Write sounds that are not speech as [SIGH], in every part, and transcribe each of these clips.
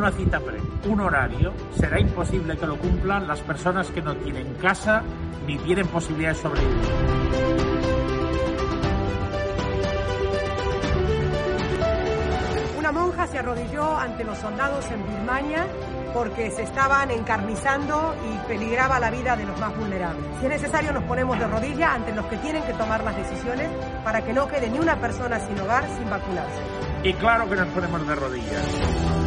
una cita previa, un horario, será imposible que lo cumplan las personas que no tienen casa ni tienen posibilidad de sobrevivir. Una monja se arrodilló ante los soldados en Birmania porque se estaban encarnizando y peligraba la vida de los más vulnerables. Si es necesario, nos ponemos de rodillas ante los que tienen que tomar las decisiones para que no quede ni una persona sin hogar sin vacunarse. Y claro que nos ponemos de rodillas.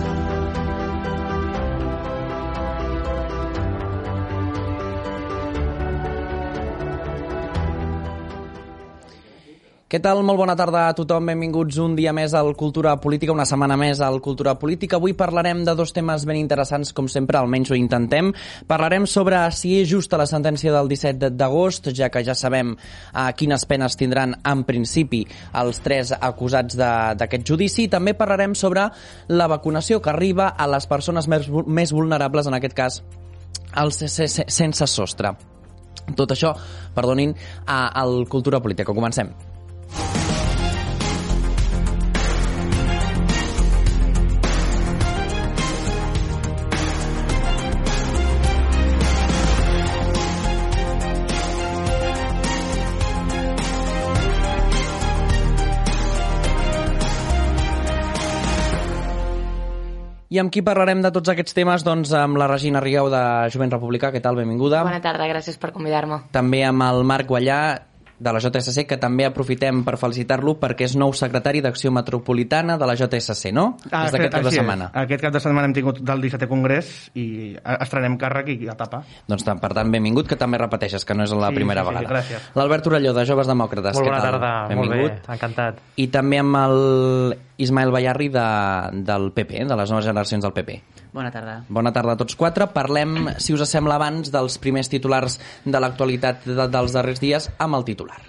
Què tal? Molt bona tarda a tothom. Benvinguts un dia més al Cultura Política, una setmana més al Cultura Política. Avui parlarem de dos temes ben interessants, com sempre, almenys ho intentem. Parlarem sobre si és justa la sentència del 17 d'agost, ja que ja sabem eh, quines penes tindran en principi els tres acusats d'aquest judici. També parlarem sobre la vacunació que arriba a les persones més, més vulnerables, en aquest cas, els sense sostre. Tot això, perdonin, al Cultura Política. Comencem. I amb qui parlarem de tots aquests temes? Doncs amb la Regina Rieu de Jovent Republicà. Què tal? Benvinguda. Bona tarda, gràcies per convidar-me. També amb el Marc Guallà, de la JSC, que també aprofitem per felicitar-lo perquè és nou secretari d'Acció Metropolitana de la JSC, no? Ah, Des d'aquest cap de setmana. És. Aquest cap de setmana hem tingut del 17è Congrés i estrenem càrrec i etapa. Doncs per tant, benvingut, que també repeteixes, que no és la sí, primera sí, vegada. Sí, gràcies. L'Albert Orelló, de Joves Demòcrates. Molt bona tal? tarda, benvingut. molt bé, encantat. I també amb el Ismael Bayarri de, del PP, de les noves generacions del PP. Bona tarda. Bona tarda a tots quatre. Parlem, si us sembla, abans dels primers titulars de l'actualitat de, dels darrers dies amb el titular.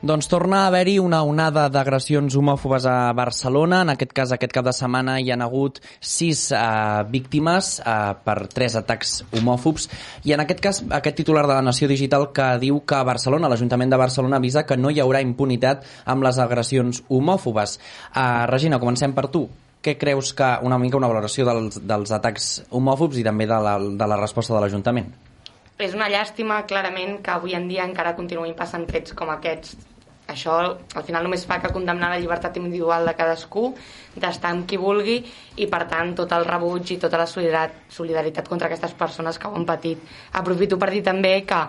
Doncs torna a haver-hi una onada d'agressions homòfobes a Barcelona. En aquest cas, aquest cap de setmana hi han hagut sis eh, víctimes eh, per tres atacs homòfobs. I en aquest cas, aquest titular de la Nació Digital que diu que a Barcelona, l'Ajuntament de Barcelona avisa que no hi haurà impunitat amb les agressions homòfobes. Eh, Regina, comencem per tu. Què creus que una mica una valoració dels, dels atacs homòfobs i també de la, de la resposta de l'Ajuntament? És una llàstima, clarament, que avui en dia encara continuïn passant fets com aquests això al final només fa que condemnar la llibertat individual de cadascú, d'estar amb qui vulgui i per tant tot el rebuig i tota la solidaritat contra aquestes persones que ho han patit. Aprofito per dir també que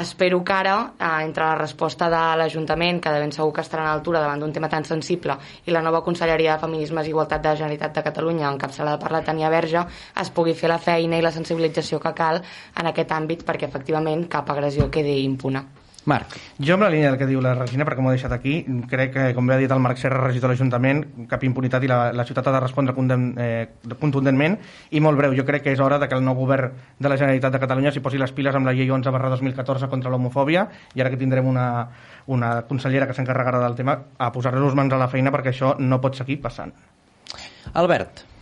espero que ara, eh, entre la resposta de l'Ajuntament, que de ben segur que estarà a l'altura davant d'un tema tan sensible, i la nova Conselleria de Feminismes i Igualtat de la Generalitat de Catalunya, encapçalada per la Tania Verge, es pugui fer la feina i la sensibilització que cal en aquest àmbit perquè efectivament cap agressió quedi impuna. Marc. Jo amb la línia del que diu la Regina, perquè m'ho he deixat aquí, crec que, com bé ha dit el Marc Serra, regidor de l'Ajuntament, cap impunitat i la, la ciutat ha de respondre condem, eh, contundentment i molt breu. Jo crec que és hora de que el nou govern de la Generalitat de Catalunya s'hi posi les piles amb la llei 11 barra 2014 contra l'homofòbia i ara que tindrem una, una consellera que s'encarregarà del tema a posar-nos mans a la feina perquè això no pot seguir passant. Albert.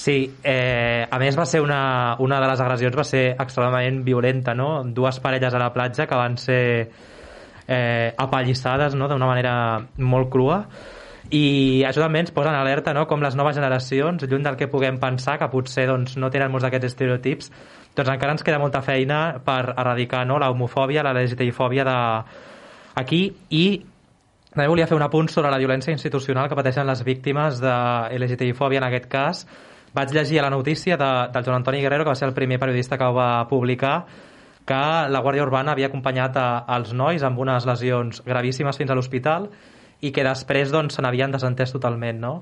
Sí, eh, a més va ser una, una de les agressions va ser extremadament violenta, no? Dues parelles a la platja que van ser eh, apallissades no? d'una manera molt crua i això també ens posa en alerta no? com les noves generacions, lluny del que puguem pensar que potser doncs, no tenen molts d'aquests estereotips doncs encara ens queda molta feina per erradicar no? la homofòbia, la LGTBI-fòbia de... aquí i també volia fer un apunt sobre la violència institucional que pateixen les víctimes de LGTBI-fòbia en aquest cas vaig llegir a la notícia de, del Joan Antoni Guerrero que va ser el primer periodista que ho va publicar que la Guàrdia Urbana havia acompanyat a, als nois amb unes lesions gravíssimes fins a l'hospital i que després doncs, se n'havien desentès totalment. No?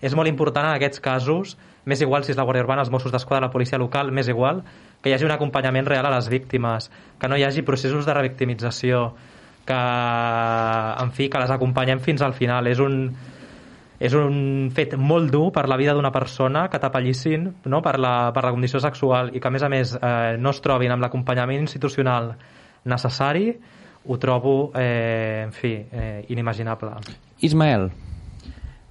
És molt important en aquests casos, més igual si és la Guàrdia Urbana, els Mossos d'Esquadra, la policia local, més igual, que hi hagi un acompanyament real a les víctimes, que no hi hagi processos de revictimització, que, en fi, que les acompanyem fins al final. És un, és un fet molt dur per la vida d'una persona que t'apallissin no? per, la, per la condició sexual i que a més a més eh, no es trobin amb l'acompanyament institucional necessari ho trobo, eh, en fi, eh, inimaginable. Ismael.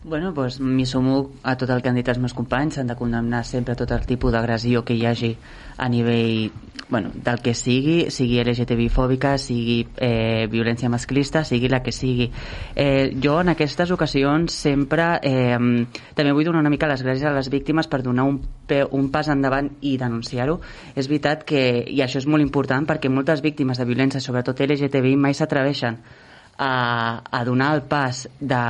Bueno, doncs m'hi sumo a tot el que han dit els meus companys. S'han de condemnar sempre tot el tipus d'agressió que hi hagi a nivell bueno, del que sigui, sigui LGTBI-fòbica, sigui eh, violència masclista, sigui la que sigui. Eh, jo en aquestes ocasions sempre eh, també vull donar una mica les gràcies a les víctimes per donar un, un pas endavant i denunciar-ho. És veritat que, i això és molt important, perquè moltes víctimes de violència, sobretot LGTBI, mai s'atreveixen a, a donar el pas de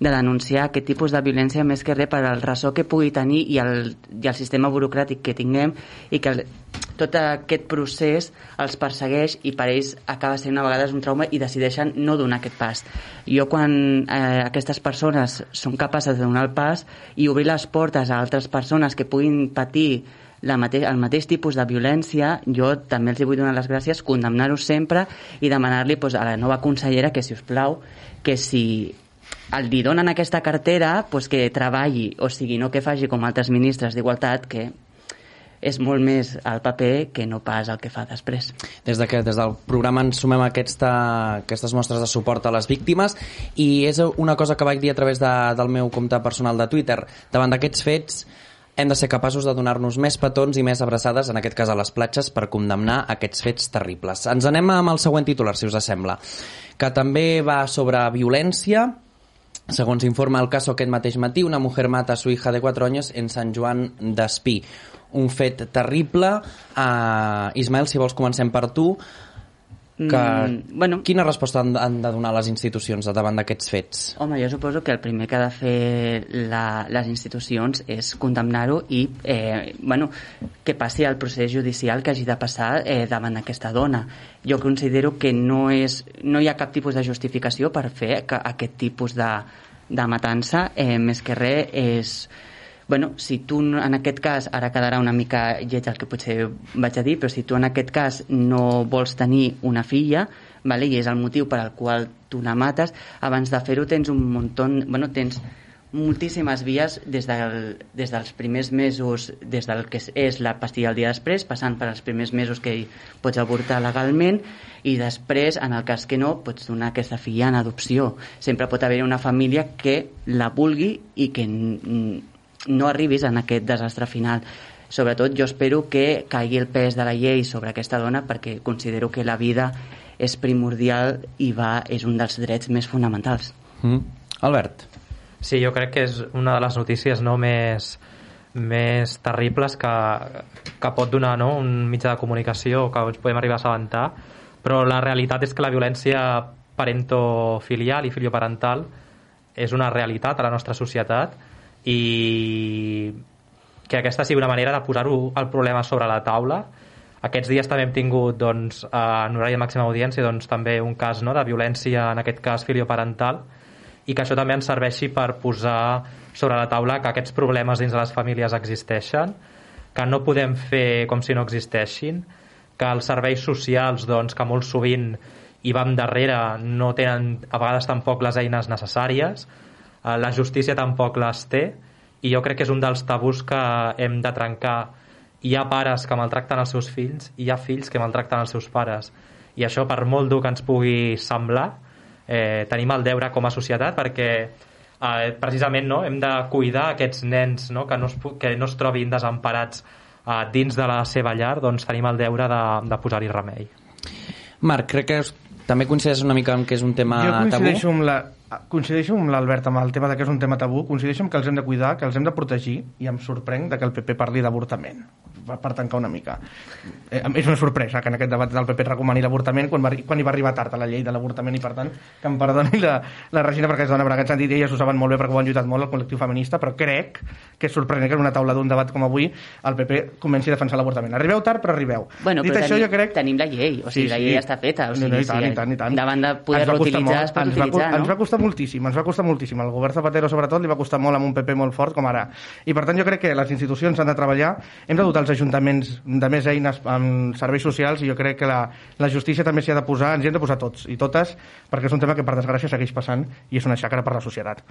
de denunciar aquest tipus de violència més que res per al ressò que pugui tenir i el, i el sistema burocràtic que tinguem i que el, tot aquest procés els persegueix i per ells acaba sent a vegades un trauma i decideixen no donar aquest pas. Jo quan eh, aquestes persones són capaces de donar el pas i obrir les portes a altres persones que puguin patir la mate el mateix tipus de violència, jo també els vull donar les gràcies, condemnar-ho sempre i demanar-li pues, a la nova consellera que, si us plau, que si el li donen aquesta cartera pues, que treballi, o sigui, no que faci com altres ministres d'Igualtat, que és molt més al paper que no pas el que fa després. Des, de que, des del programa ens sumem aquesta, aquestes mostres de suport a les víctimes i és una cosa que vaig dir a través de, del meu compte personal de Twitter. Davant d'aquests fets hem de ser capaços de donar-nos més petons i més abraçades, en aquest cas a les platges, per condemnar aquests fets terribles. Ens anem amb el següent titular, si us sembla, que també va sobre violència, Segons informa el cas aquest mateix matí, una mujer mata a su hija de 4 anys en Sant Joan d'Espí. Un fet terrible. Uh, Ismael, si vols comencem per tu. Que... Mm, bueno, Quina resposta han, han de donar les institucions davant d'aquests fets? Home, jo suposo que el primer que ha de fer la, les institucions és condemnar-ho i eh, bueno, que passi el procés judicial que hagi de passar eh, davant d'aquesta dona. Jo considero que no, és, no hi ha cap tipus de justificació per fer aquest tipus de, de matança, eh, més que res és bueno, si tu en aquest cas, ara quedarà una mica lleig el que potser vaig a dir, però si tu en aquest cas no vols tenir una filla, vale, i és el motiu per al qual tu la mates, abans de fer-ho tens un muntó, bueno, tens moltíssimes vies des, del, des dels primers mesos, des del que és la pastilla el dia després, passant per als primers mesos que pots avortar legalment i després, en el cas que no, pots donar aquesta filla en adopció. Sempre pot haver una família que la vulgui i que no arribis en aquest desastre final. Sobretot jo espero que caigui el pes de la llei sobre aquesta dona perquè considero que la vida és primordial i va, és un dels drets més fonamentals. Mm. Albert. Sí, jo crec que és una de les notícies no més, més terribles que, que pot donar no? un mitjà de comunicació que ens podem arribar a assabentar, però la realitat és que la violència parentofilial i filioparental és una realitat a la nostra societat i que aquesta sigui una manera de posar-ho el problema sobre la taula. Aquests dies també hem tingut doncs, en horari de màxima audiència doncs, també un cas no, de violència en aquest cas filioparental i que això també ens serveixi per posar sobre la taula que aquests problemes dins de les famílies existeixen que no podem fer com si no existeixin que els serveis socials doncs, que molt sovint hi vam darrere no tenen a vegades tampoc les eines necessàries la justícia tampoc les té i jo crec que és un dels tabús que hem de trencar hi ha pares que maltracten els seus fills i hi ha fills que maltracten els seus pares i això per molt dur que ens pugui semblar eh, tenim el deure com a societat perquè eh, precisament no, hem de cuidar aquests nens no, que, no es, que no es trobin desemparats eh, dins de la seva llar doncs tenim el deure de, de posar-hi remei Marc, crec que també coincideix una mica en que és un tema tabú? Jo coincideixo tabú? amb la, coincideixo amb l'Albert amb el tema de que és un tema tabú, coincideixo amb que els hem de cuidar, que els hem de protegir i em sorprèn de que el PP parli d'avortament per tancar una mica. Eh, és una sorpresa que en aquest debat del PP recomani l'avortament quan, va, quan hi va arribar tard a la llei de l'avortament i per tant que em perdoni la, la Regina perquè és dona, per aquest sentit elles ho saben molt bé perquè ho han lluitat molt el col·lectiu feminista, però crec que és sorprenent que en una taula d'un debat com avui el PP comenci a defensar l'avortament. Arribeu tard, però arribeu. Bueno, Dit però això, tenim, jo crec... tenim la llei, o sigui, sí, sí. la llei està feta. O sigui, no, no, i tant, i tant, i tant. Davant de poder-lo utilitzar, es pot ens utilitzar, va, no? Ens va costar moltíssim, ens va costar moltíssim. Al govern Zapatero, sobretot, li va costar molt amb un PP molt fort com ara. I per tant, jo crec que les institucions han de treballar, hem de dotar els ajuntaments de més eines amb serveis socials i jo crec que la, la justícia també s'hi ha de posar, ens hi hem de posar tots i totes, perquè és un tema que per desgràcia segueix passant i és una xacra per la societat.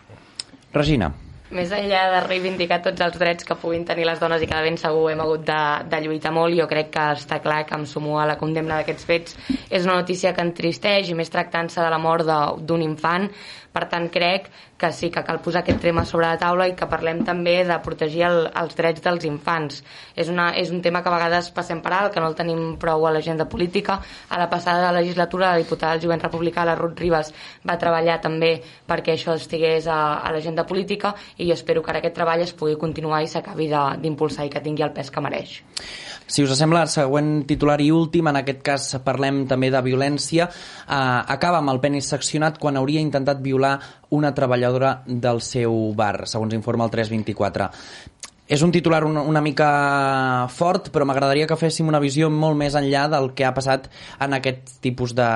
Regina. Més enllà de reivindicar tots els drets que puguin tenir les dones i que de ben segur hem hagut de, de lluitar molt, jo crec que està clar que em sumo a la condemna d'aquests fets. És una notícia que entristeix i més tractant-se de la mort d'un infant. Per tant, crec que sí que cal posar aquest tema sobre la taula i que parlem també de protegir el, els drets dels infants. És, una, és un tema que a vegades passem per alt, que no el tenim prou a l'agenda política. A la passada legislatura la diputada del jovent republicà, la Ruth Ribas, va treballar també perquè això estigués a, a l'agenda política i jo espero que ara aquest treball es pugui continuar i s'acabi de- d'impulsar i que tingui el pes que mereix. Si us sembla, següent titular i últim, en aquest cas parlem també de violència, eh, acaba amb el penis seccionat quan hauria intentat violar una treballadora del seu bar, segons informa el 324. És un titular una, una mica fort, però m'agradaria que féssim una visió molt més enllà del que ha passat en aquest tipus de,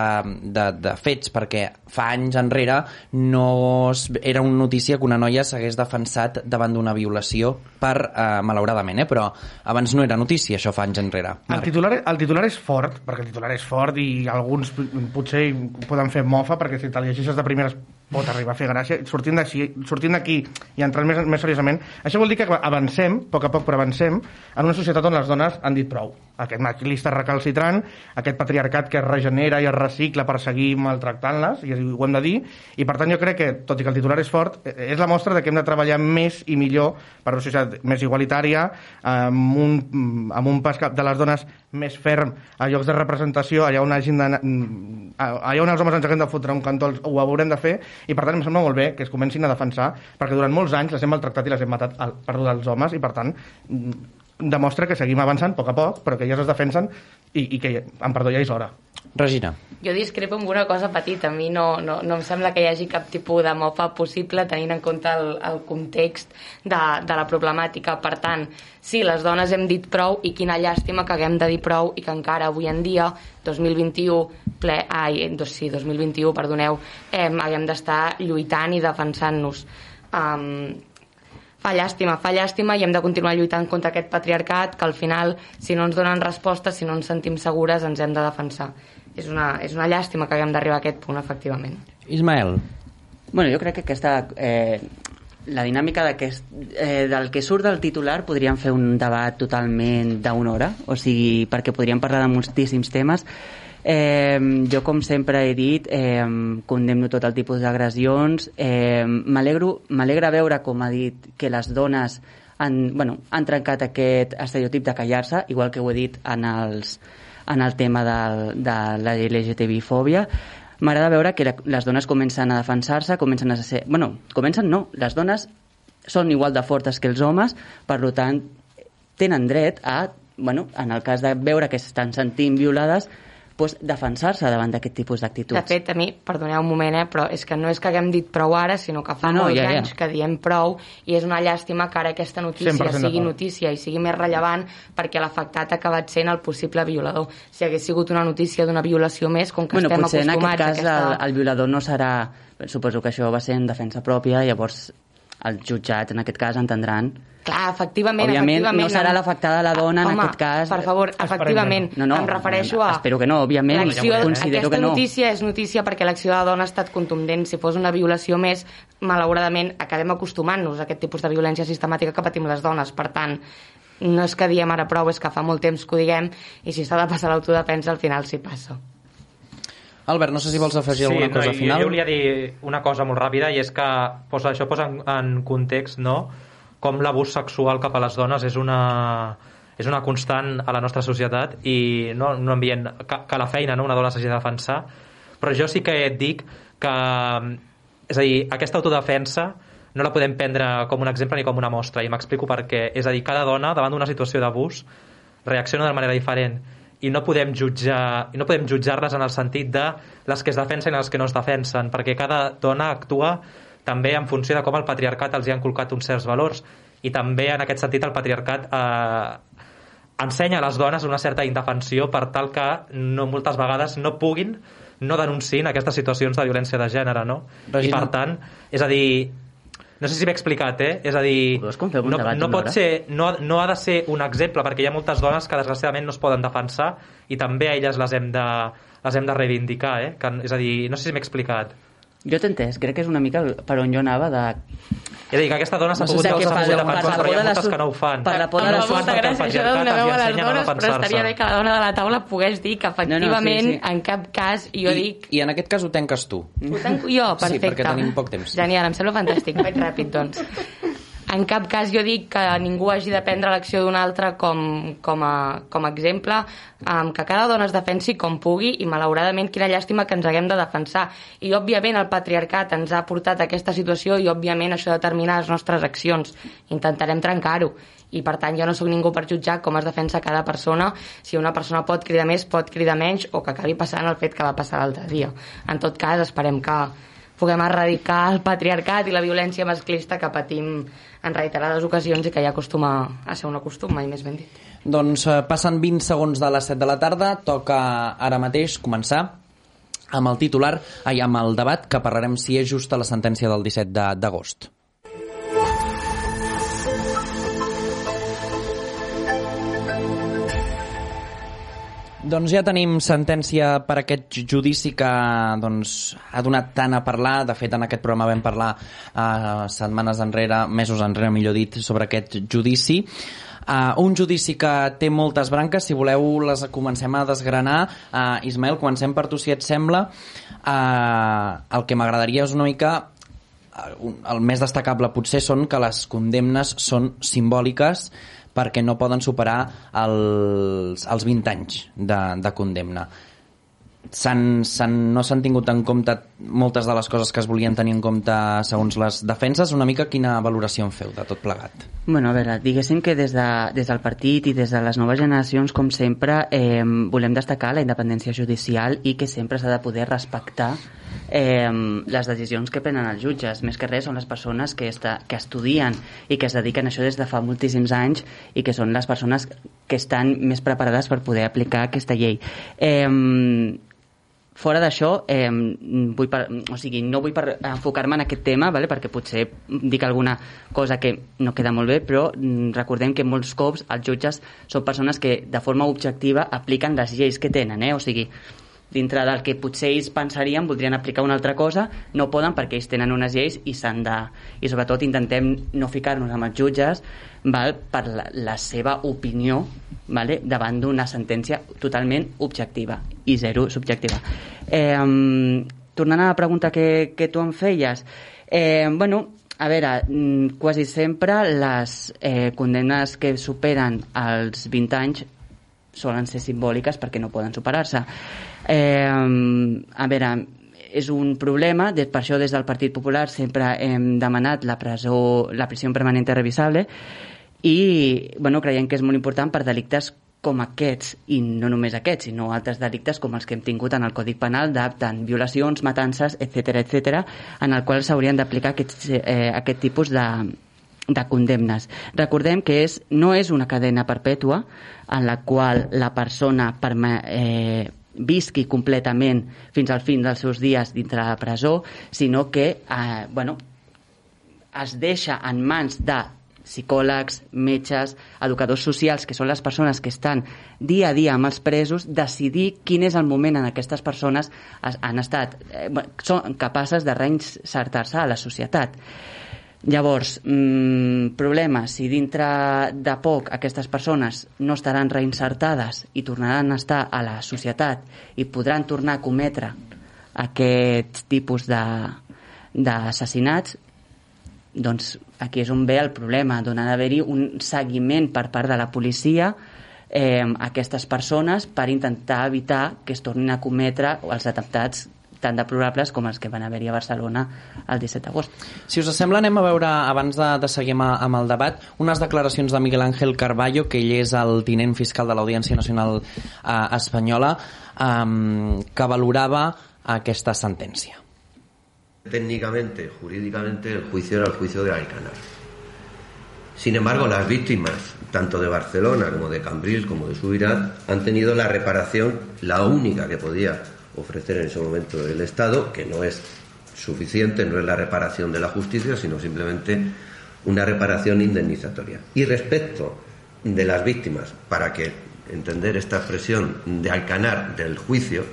de, de fets, perquè fa anys enrere no es, era una notícia que una noia s'hagués defensat davant d'una violació per, eh, malauradament, eh? però abans no era notícia, això fa anys enrere. El titular, el titular és fort, perquè el titular és fort i alguns potser poden fer mofa, perquè si te'l llegeixes de primeres pot arribar a fer gràcia. Sortint d'aquí i entrant més, més seriosament, això vol dir que avancem, a poc a poc, però avancem, en una societat on les dones han dit prou. Aquest masclista recalcitrant, aquest patriarcat que es regenera i es recicla per seguir maltractant-les, i ho hem de dir, i per tant jo crec que, tot i que el titular és fort, eh, és la mostra de que hem de treballar més i millor per una societat més igualitària, amb un, amb un pas de les dones més ferm a llocs de representació, allà on hagin d'anar- mm, allà on els homes ens haguem de fotre un cantó, ho haurem de fer, i per tant em sembla molt bé que es comencin a defensar, perquè durant molts anys les hem maltractat i les hem matat perdó, els homes, i per tant mm, demostra que seguim avançant a poc a poc, però que elles es defensen i, i que, amb perdó, ja és hora. Regina. Jo discrepo amb una cosa petita. A mi no, no, no em sembla que hi hagi cap tipus de mofa possible tenint en compte el, el context de, de la problemàtica. Per tant, sí, les dones hem dit prou i quina llàstima que haguem de dir prou i que encara avui en dia, 2021, ple, ai, dos, sí, 2021, perdoneu, eh, haguem d'estar lluitant i defensant-nos. Um, fa llàstima, fa llàstima i hem de continuar lluitant contra aquest patriarcat que al final, si no ens donen respostes, si no ens sentim segures, ens hem de defensar. És una, és una llàstima que haguem d'arribar a aquest punt, efectivament. Ismael. Bueno, jo crec que aquesta... Eh, la dinàmica eh, del que surt del titular podríem fer un debat totalment d'una hora, o sigui, perquè podríem parlar de moltíssims temes. Eh, jo, com sempre he dit, eh, condemno tot el tipus d'agressions. Eh, m'alegra veure, com ha dit, que les dones han, bueno, han trencat aquest estereotip de callar-se, igual que ho he dit en, els, en el tema de, de la LGTBI-fòbia. M'agrada veure que les dones comencen a defensar-se, comencen a ser... bueno, comencen no, les dones són igual de fortes que els homes, per tant, tenen dret a, bueno, en el cas de veure que s'estan sentint violades, pues, defensar-se davant d'aquest tipus d'actituds. De fet, a mi, perdoneu un moment, eh, però és que no és que haguem dit prou ara, sinó que fa No, no, molts ja, ja. anys que diem prou i és una llàstima que ara aquesta notícia 100% sigui notícia i sigui més rellevant perquè l'afectat ha acabat sent el possible violador. Si hagués sigut una notícia d'una violació més, com que bueno, estem potser en aquest acostumats cas a aquesta... el, el violador no serà... Suposo que això va ser en defensa pròpia, llavors els jutjats en aquest cas entendran Clar, efectivament, Òbviament, efectivament. no serà l'afectada la dona en Home, aquest cas. per favor, efectivament, No, no, em refereixo a... espero que no, òbviament, L'acció, considero aquesta que no. notícia és notícia perquè l'acció de la dona ha estat contundent. Si fos una violació més, malauradament, acabem acostumant-nos a aquest tipus de violència sistemàtica que patim les dones. Per tant, no és que diem ara prou, és que fa molt temps que ho diguem i si s'ha de passar l'autodefensa, al final s'hi passa. Albert, no sé si vols afegir alguna cosa no, al final. Jo, jo volia dir una cosa molt ràpida i és que posa, això posa en, en context no? com l'abús sexual cap a les dones és una, és una constant a la nostra societat i no, no envien que, que la feina no? una dona s'hagi de defensar però jo sí que et dic que és a dir, aquesta autodefensa no la podem prendre com un exemple ni com una mostra i m'explico per què és a dir, cada dona davant d'una situació d'abús reacciona de manera diferent i no podem jutjar i no podem jutjar-les en el sentit de les que es defensen i les que no es defensen perquè cada dona actua també en funció de com el patriarcat els hi ha inculcat uns certs valors i també en aquest sentit el patriarcat eh, ensenya a les dones una certa indefensió per tal que no, moltes vegades no puguin no denunciïn aquestes situacions de violència de gènere no? Regina. i per tant, és a dir no sé si m'he explicat, eh? És a dir, no, no pot ser, no, no ha de ser un exemple, perquè hi ha moltes dones que desgraciadament no es poden defensar i també a elles les hem de, les hem de reivindicar, eh? Que, és a dir, no sé si m'he explicat. Jo t'he entès, crec que és una mica per on jo anava de... He de dir que aquesta dona s'ha No pogut veure què s'ha fa, pogut per però hi de ha moltes su- que no ho fan. per la por de la molta perquè el gràcia això de patriarcat donar veu a els les ensenya a no dones, però estaria bé que la dona de la taula pogués dir que efectivament, sí, sí. en cap cas, jo I, dic... I en aquest cas ho tanques tu. Ho tanco jo, Sí, perfecte. perquè tenim poc temps. Genial, em sembla fantàstic, vaig ràpid, doncs. En cap cas jo dic que ningú hagi de prendre l'acció d'un altre com, com, a, com a exemple, um, que cada dona es defensi com pugui i malauradament quina llàstima que ens haguem de defensar. I òbviament el patriarcat ens ha portat a aquesta situació i òbviament això determina les nostres accions. Intentarem trencar-ho i per tant jo no sóc ningú per jutjar com es defensa cada persona, si una persona pot cridar més, pot cridar menys o que acabi passant el fet que va passar l'altre dia. En tot cas, esperem que puguem erradicar el patriarcat i la violència masclista que patim en reiterades ocasions i que ja acostuma a ser una costum, mai més ben dit. Doncs eh, passen 20 segons de les 7 de la tarda, toca ara mateix començar amb el titular, ai, amb el debat que parlarem si és justa la sentència del 17 de- Doncs ja tenim sentència per aquest judici que doncs, ha donat tant a parlar. De fet, en aquest programa vam parlar eh, setmanes enrere, mesos enrere, millor dit, sobre aquest judici. Uh, un judici que té moltes branques, si voleu les comencem a desgranar. Uh, Ismael, comencem per tu, si et sembla. Uh, el que m'agradaria és una mica eh, un- el més destacable potser són que les condemnes són simbòliques perquè no poden superar els, els 20 anys de, de condemna. S'han, s'han, no s'han tingut en compte moltes de les coses que es volien tenir en compte segons les defenses. Una mica quina valoració en feu de tot plegat? Bueno, a veure, diguéssim que des, de, des del partit i des de les noves generacions, com sempre, eh, volem destacar la independència judicial i que sempre s'ha de poder respectar eh, les decisions que prenen els jutges. Més que res són les persones que, està, que estudien i que es dediquen a això des de fa moltíssims anys i que són les persones que estan més preparades per poder aplicar aquesta llei. Eh, Fora d'això, eh, vull per, o sigui, no vull enfocar-me en aquest tema, vale? perquè potser dic alguna cosa que no queda molt bé, però mm, recordem que molts cops els jutges són persones que de forma objectiva apliquen les lleis que tenen, eh? o sigui, dintre del que potser ells pensarien, voldrien aplicar una altra cosa, no poden perquè ells tenen unes lleis i s'han de... I sobretot intentem no ficar-nos amb els jutges val, per la, la seva opinió vale, davant d'una sentència totalment objectiva i zero subjectiva. Eh, tornant a la pregunta que, que tu em feies, eh, bueno, a veure, mm, quasi sempre les eh, condemnes que superen els 20 anys solen ser simbòliques perquè no poden superar-se. Eh, a veure, és un problema, per això des del Partit Popular sempre hem demanat la presó, la prisió permanent revisable i bueno, creiem que és molt important per delictes com aquests, i no només aquests, sinó altres delictes com els que hem tingut en el Codi Penal de tant violacions, matances, etc etc, en el qual s'haurien d'aplicar aquests, eh, aquest tipus de, de condemnes. Recordem que és, no és una cadena perpètua en la qual la persona perma, eh, visqui completament fins al fin dels seus dies dintre la presó, sinó que eh, bueno, es deixa en mans de psicòlegs, metges, educadors socials, que són les persones que estan dia a dia amb els presos, decidir quin és el moment en aquestes persones es- han estat, eh, són capaces de reinsertar-se a la societat. Llavors, mmm, problema, si dintre de poc aquestes persones no estaran reinsertades i tornaran a estar a la societat i podran tornar a cometre aquests tipus d'assassinats, doncs aquí és on ve el problema, d'on ha d'haver-hi un seguiment per part de la policia eh, aquestes persones per intentar evitar que es tornin a cometre els atemptats tan deplorables com els que van haver-hi a Barcelona el 17 d'agost. Si us sembla, anem a veure, abans de, de seguir amb, amb el debat, unes declaracions de Miguel Ángel Carballo, que ell és el tinent fiscal de l'Audiència Nacional eh, Espanyola, eh, que valorava aquesta sentència. Técnicamente, jurídicamente, el juicio era el juicio de Alcanar. Sin embargo, las víctimas, tanto de Barcelona como de Cambrils como de Subirat, han tenido la reparación, la única que podía ofrecer en ese momento el Estado, que no es suficiente, no es la reparación de la justicia, sino simplemente una reparación indemnizatoria. Y respecto de las víctimas, para que entender esta expresión de Alcanar del juicio,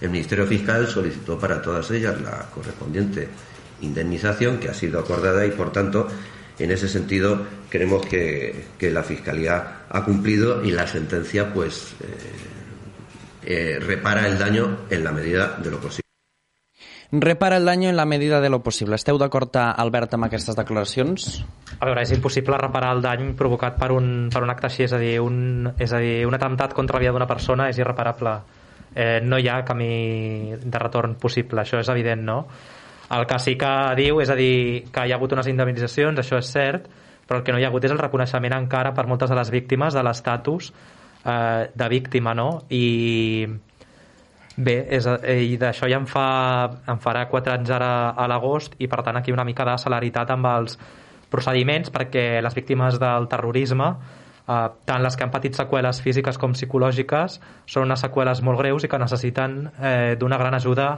El Ministerio Fiscal solicitó para todas ellas la correspondiente indemnización que ha sido acordada y, por tanto, en ese sentido creemos que, que la Fiscalía ha cumplido y la sentencia pues eh, eh, repara el daño en la medida de lo posible. Repara el daño en la medida de lo possible. Esteu d'acord, Albert, amb aquestes declaracions? A veure, és impossible reparar el dany provocat per un, per un acte així, és a dir, un, és a dir, un atemptat contra la vida d'una persona és irreparable. Eh, no hi ha camí de retorn possible, això és evident, no? El que sí que diu és a dir que hi ha hagut unes indemnitzacions, això és cert, però el que no hi ha hagut és el reconeixement encara per moltes de les víctimes de l'estatus eh, de víctima, no? I bé, és, eh, i d'això ja em, fa, em farà 4 anys ara a l'agost i per tant aquí una mica de celeritat amb els procediments perquè les víctimes del terrorisme eh, tant les que han patit seqüeles físiques com psicològiques són unes seqüeles molt greus i que necessiten eh, d'una gran ajuda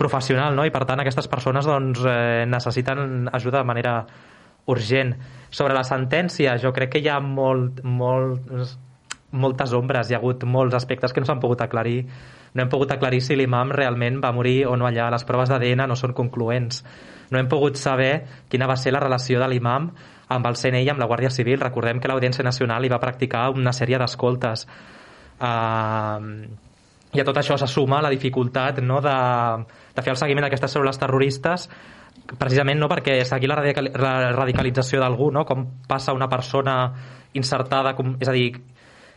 professional, no? i per tant aquestes persones doncs, eh, necessiten ajuda de manera urgent. Sobre la sentència, jo crec que hi ha molt, molt, moltes ombres, hi ha hagut molts aspectes que no s'han pogut aclarir. No hem pogut aclarir si l'imam realment va morir o no allà. Les proves d'ADN no són concloents. No hem pogut saber quina va ser la relació de l'imam amb el CNI i amb la Guàrdia Civil. Recordem que l'Audiència Nacional hi va practicar una sèrie d'escoltes. Uh, i a tot això se suma la dificultat no, de, de fer el seguiment d'aquestes cèl·lules terroristes precisament no perquè seguir la, la radicalització d'algú, no? com passa una persona insertada, com, és a dir,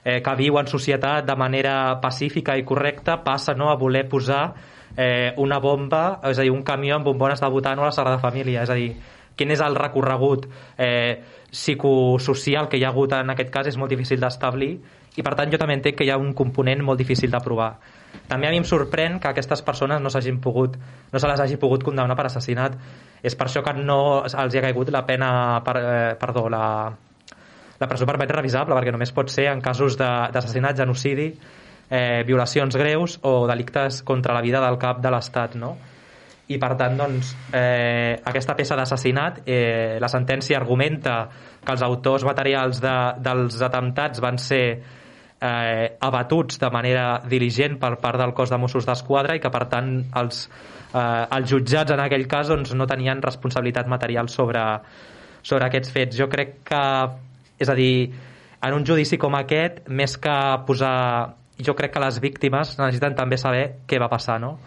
eh, que viu en societat de manera pacífica i correcta, passa no, a voler posar eh, una bomba, és a dir, un camió amb bombones de butano a la Sagrada Família, és a dir, quin és el recorregut eh, psicosocial que hi ha hagut en aquest cas és molt difícil d'establir i per tant jo també entenc que hi ha un component molt difícil d'aprovar. També a mi em sorprèn que aquestes persones no s'hagin pogut no se les hagi pogut condemnar per assassinat. És per això que no els hi ha caigut la pena per, eh, perdó, la, la presó perpètua revisable, perquè només pot ser en casos d'assassinat, genocidi, eh, violacions greus o delictes contra la vida del cap de l'Estat, no? i per tant doncs, eh, aquesta peça d'assassinat eh, la sentència argumenta que els autors materials de, dels atemptats van ser eh, abatuts de manera diligent per part del cos de Mossos d'Esquadra i que per tant els, eh, els jutjats en aquell cas doncs, no tenien responsabilitat material sobre, sobre aquests fets. Jo crec que, és a dir, en un judici com aquest, més que posar... Jo crec que les víctimes necessiten també saber què va passar, no?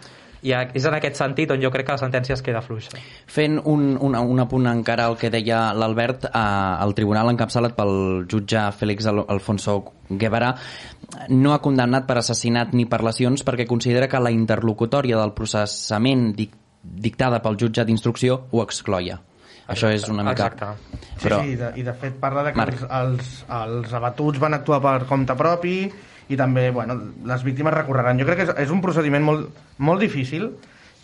i és en aquest sentit on jo crec que la sentència es queda fluixa. Fent un, un, un apunt encara al que deia l'Albert, eh, el tribunal encapçalat pel jutge Félix Alfonso Guevara no ha condemnat per assassinat ni per lesions perquè considera que la interlocutòria del processament dic dictada pel jutge d'instrucció ho excloia. Això és una mica... Exacte. Però... Sí, sí, i de, i de fet parla de que els, els, els abatuts van actuar per compte propi i també bueno, les víctimes recorreran. Jo crec que és, és un procediment molt, molt difícil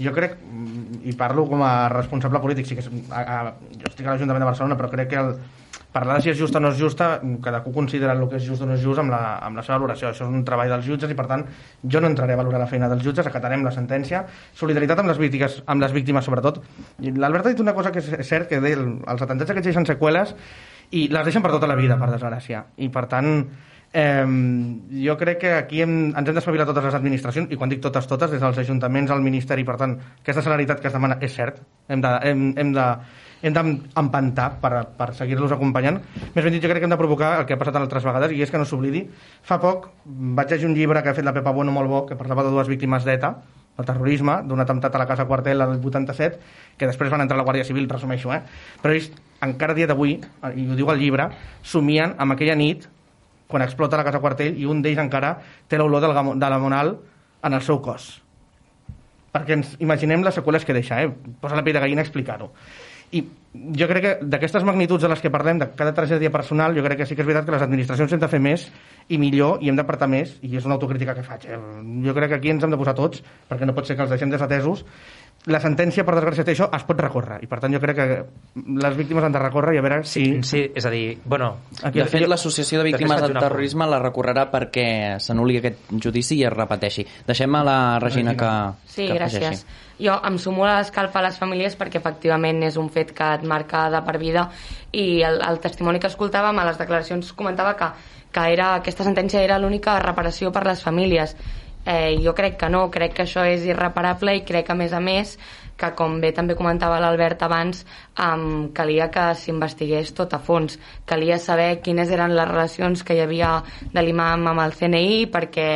jo crec, i parlo com a responsable polític, sí que és, a, a, jo estic a l'Ajuntament de Barcelona, però crec que el, parlar de si és justa o no és justa, cadascú considera el que és just o no és just amb la, amb la seva valoració. Això és un treball dels jutges i, per tant, jo no entraré a valorar la feina dels jutges, acatarem la sentència. Solidaritat amb les víctimes, amb les víctimes sobretot. L'Albert ha dit una cosa que és cert, que els atemptats aquests deixen seqüeles i les deixen per tota la vida, per desgràcia. I, per tant, Eh, jo crec que aquí hem, ens hem d'espavilar totes les administracions, i quan dic totes, totes, des dels ajuntaments al Ministeri, per tant, aquesta celeritat que es demana és cert, hem de, hem, hem de, hem d'empantar per, per seguir-los acompanyant. Més ben dit, jo crec que hem de provocar el que ha passat altres vegades, i és que no s'oblidi. Fa poc vaig llegir un llibre que ha fet la Pepa Bueno molt bo, que parlava de dues víctimes d'ETA, el terrorisme, d'un atemptat a la Casa Quartel el 87, que després van entrar a la Guàrdia Civil, resumeixo, eh? però ells, encara dia d'avui, i ho diu el llibre, somien amb aquella nit quan explota la casa Quartell i un d'ells encara té l'olor del, de la Monal en el seu cos. Perquè ens imaginem les seqüeles que deixa, eh? Posa la pell de gallina explicar-ho. I jo crec que d'aquestes magnituds de les que parlem, de cada tragèdia personal, jo crec que sí que és veritat que les administracions hem de fer més i millor i hem d'apartar més, i és una autocrítica que faig. Eh? Jo crec que aquí ens hem de posar tots, perquè no pot ser que els deixem desatesos la sentència, per desgràcia, això es pot recórrer. I, per tant, jo crec que les víctimes han de recórrer i a veure si... Sí, sí és a dir, bueno... Aquí, de fet, l'Associació de Víctimes del Terrorisme la recorrerà perquè s'anuli aquest judici i es repeteixi. Deixem a la Regina que Sí, que gràcies. Jo em sumo a l'escalfa a les famílies perquè efectivament és un fet que et marca de per vida i el, el testimoni que escoltàvem a les declaracions comentava que, que era, aquesta sentència era l'única reparació per les famílies Eh, jo crec que no, crec que això és irreparable i crec que, a més a més, que com bé també comentava l'Albert abans, um, calia que s'investigués tot a fons. Calia saber quines eren les relacions que hi havia de l'imam amb el CNI, perquè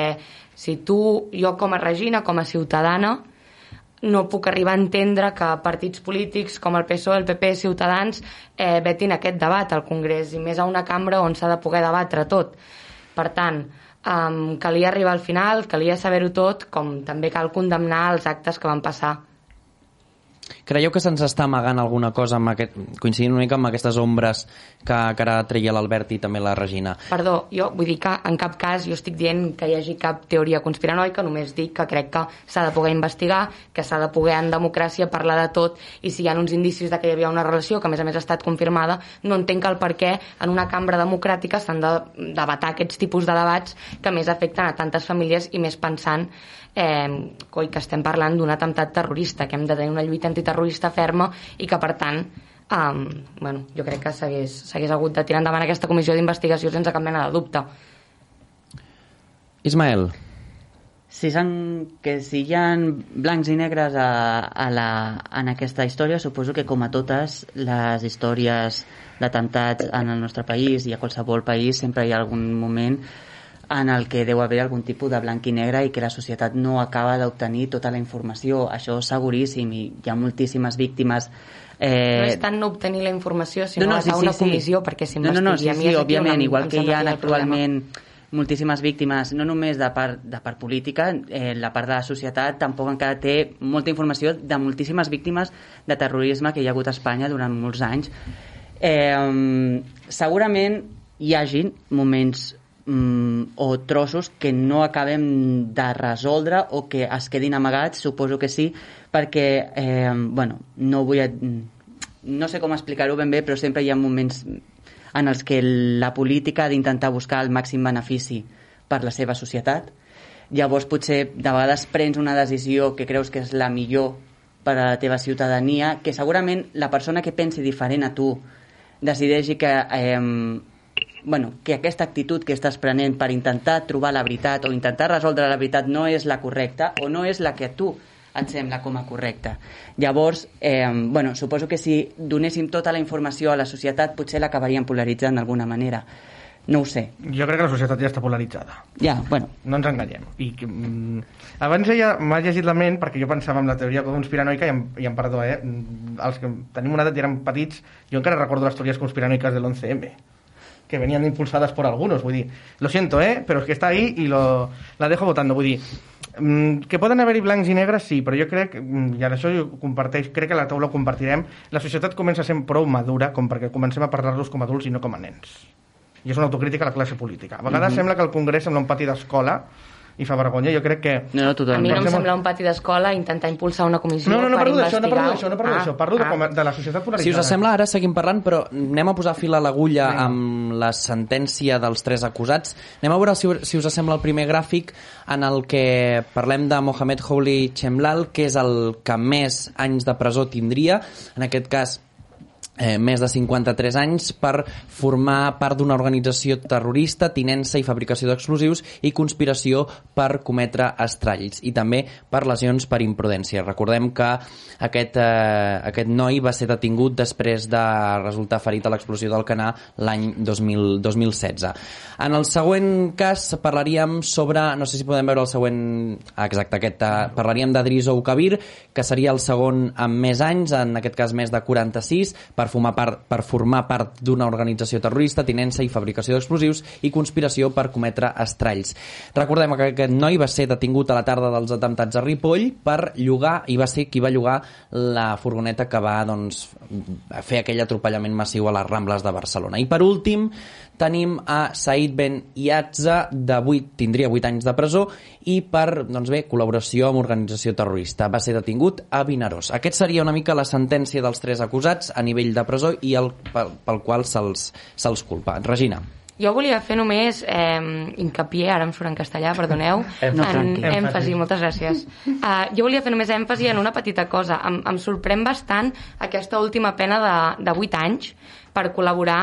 si tu, jo com a Regina, com a ciutadana, no puc arribar a entendre que partits polítics com el PSOE, el PP, Ciutadans eh, vetin aquest debat al Congrés i més a una cambra on s'ha de poder debatre tot. Per tant, um, calia arribar al final, calia saber-ho tot, com també cal condemnar els actes que van passar. Creieu que se'ns està amagant alguna cosa amb aquest, coincidint una mica amb aquestes ombres que, que ara treia l'Albert i també la Regina? Perdó, jo vull dir que en cap cas jo estic dient que hi hagi cap teoria conspiranoica, només dic que crec que s'ha de poder investigar, que s'ha de poder en democràcia parlar de tot i si hi ha uns indicis de que hi havia una relació que a més a més ha estat confirmada, no entenc el per què en una cambra democràtica s'han de debatar aquests tipus de debats que més afecten a tantes famílies i més pensant eh, coi, que estem parlant d'un atemptat terrorista, que hem de tenir una lluita antiterrorista ferma i que, per tant, um, bueno, jo crec que s'hagués hagut de tirar endavant aquesta comissió d'investigació sense cap mena de dubte. Ismael. Si, són, que si hi ha blancs i negres a, a la, en aquesta història, suposo que com a totes les històries d'atemptats en el nostre país i a qualsevol país sempre hi ha algun moment en el que deu haver algun tipus de blanc i negre i que la societat no acaba d'obtenir tota la informació. Això és seguríssim i hi ha moltíssimes víctimes Eh... No és tant no obtenir la informació, sinó no, no, sí, una sí, comissió sí. perquè s'investigui. No, no, no, sí, sí, òbviament, igual que hi ha actualment moltíssimes víctimes, no només de part, de part política, eh, la part de la societat tampoc encara té molta informació de moltíssimes víctimes de terrorisme que hi ha hagut a Espanya durant molts anys. Eh, segurament hi hagin moments mm, o trossos que no acabem de resoldre o que es quedin amagats, suposo que sí, perquè, eh, bueno, no vull... No sé com explicar-ho ben bé, però sempre hi ha moments en els que la política ha d'intentar buscar el màxim benefici per la seva societat. Llavors, potser, de vegades prens una decisió que creus que és la millor per a la teva ciutadania, que segurament la persona que pensi diferent a tu decideixi que eh, bueno, que aquesta actitud que estàs prenent per intentar trobar la veritat o intentar resoldre la veritat no és la correcta o no és la que a tu et sembla com a correcta. Llavors, eh, bueno, suposo que si donéssim tota la informació a la societat potser l'acabaríem polaritzant d'alguna manera. No ho sé. Jo crec que la societat ja està polaritzada. Ja, bueno. No ens enganyem. I, mm, abans ja m'ha llegit la ment perquè jo pensava en la teoria conspiranoica i em, i em perdó, eh? Els que tenim una edat i érem petits, jo encara recordo les teories conspiranoiques de l'11M que venían impulsadas por algunos, vull dir, lo siento, eh, però és que està ahí i lo, la dejo votando, vull dir, mm, que poden haver-hi blancs i negres, sí, però jo crec, mm, i ara això jo comparteix, crec que la taula ho compartirem, la societat comença a ser prou madura com perquè comencem a parlar-los com a adults i no com a nens. I és una autocrítica a la classe política. A vegades mm -hmm. sembla que el Congrés sembla un pati d'escola i fa vergonya. Jo crec que... No, no, totalment. A mi no em sembla un pati d'escola intentar impulsar una comissió no, no, no, per investigar... No, no parlo d'això, no parlo d'això, parlo ah, de, de la societat polaritzada. Si us sembla, ara seguim parlant, però anem a posar fil a l'agulla amb la sentència dels tres acusats. Anem a veure si, si us sembla el primer gràfic en el que parlem de Mohamed Houli Chemlal, que és el que més anys de presó tindria. En aquest cas, eh, més de 53 anys per formar part d'una organització terrorista, tinença i fabricació d'explosius i conspiració per cometre estralls i també per lesions per imprudència. Recordem que aquest, eh, aquest noi va ser detingut després de resultar ferit a l'explosió del Canà l'any 2016. En el següent cas parlaríem sobre, no sé si podem veure el següent, ah, exacte, aquest, eh, parlaríem d'Adris Kabir, que seria el segon amb més anys, en aquest cas més de 46, per per formar part, per formar part d'una organització terrorista, tinença i fabricació d'explosius i conspiració per cometre estralls. Recordem que aquest noi va ser detingut a la tarda dels atemptats a Ripoll per llogar, i va ser qui va llogar la furgoneta que va doncs, fer aquell atropellament massiu a les Rambles de Barcelona. I per últim, tenim a Said Ben Iatza, de 8, tindria 8 anys de presó, i per, doncs bé, col·laboració amb organització terrorista. Va ser detingut a Vinaròs. Aquest seria una mica la sentència dels tres acusats a nivell de presó i el, pel, pel qual se'ls se culpa. Regina. Jo volia fer només eh, hincapié, ara em surt en castellà, perdoneu, [LAUGHS] no, en èmfasi, moltes gràcies. Uh, jo volia fer només èmfasi en una petita cosa. Em, em sorprèn bastant aquesta última pena de, de 8 anys per col·laborar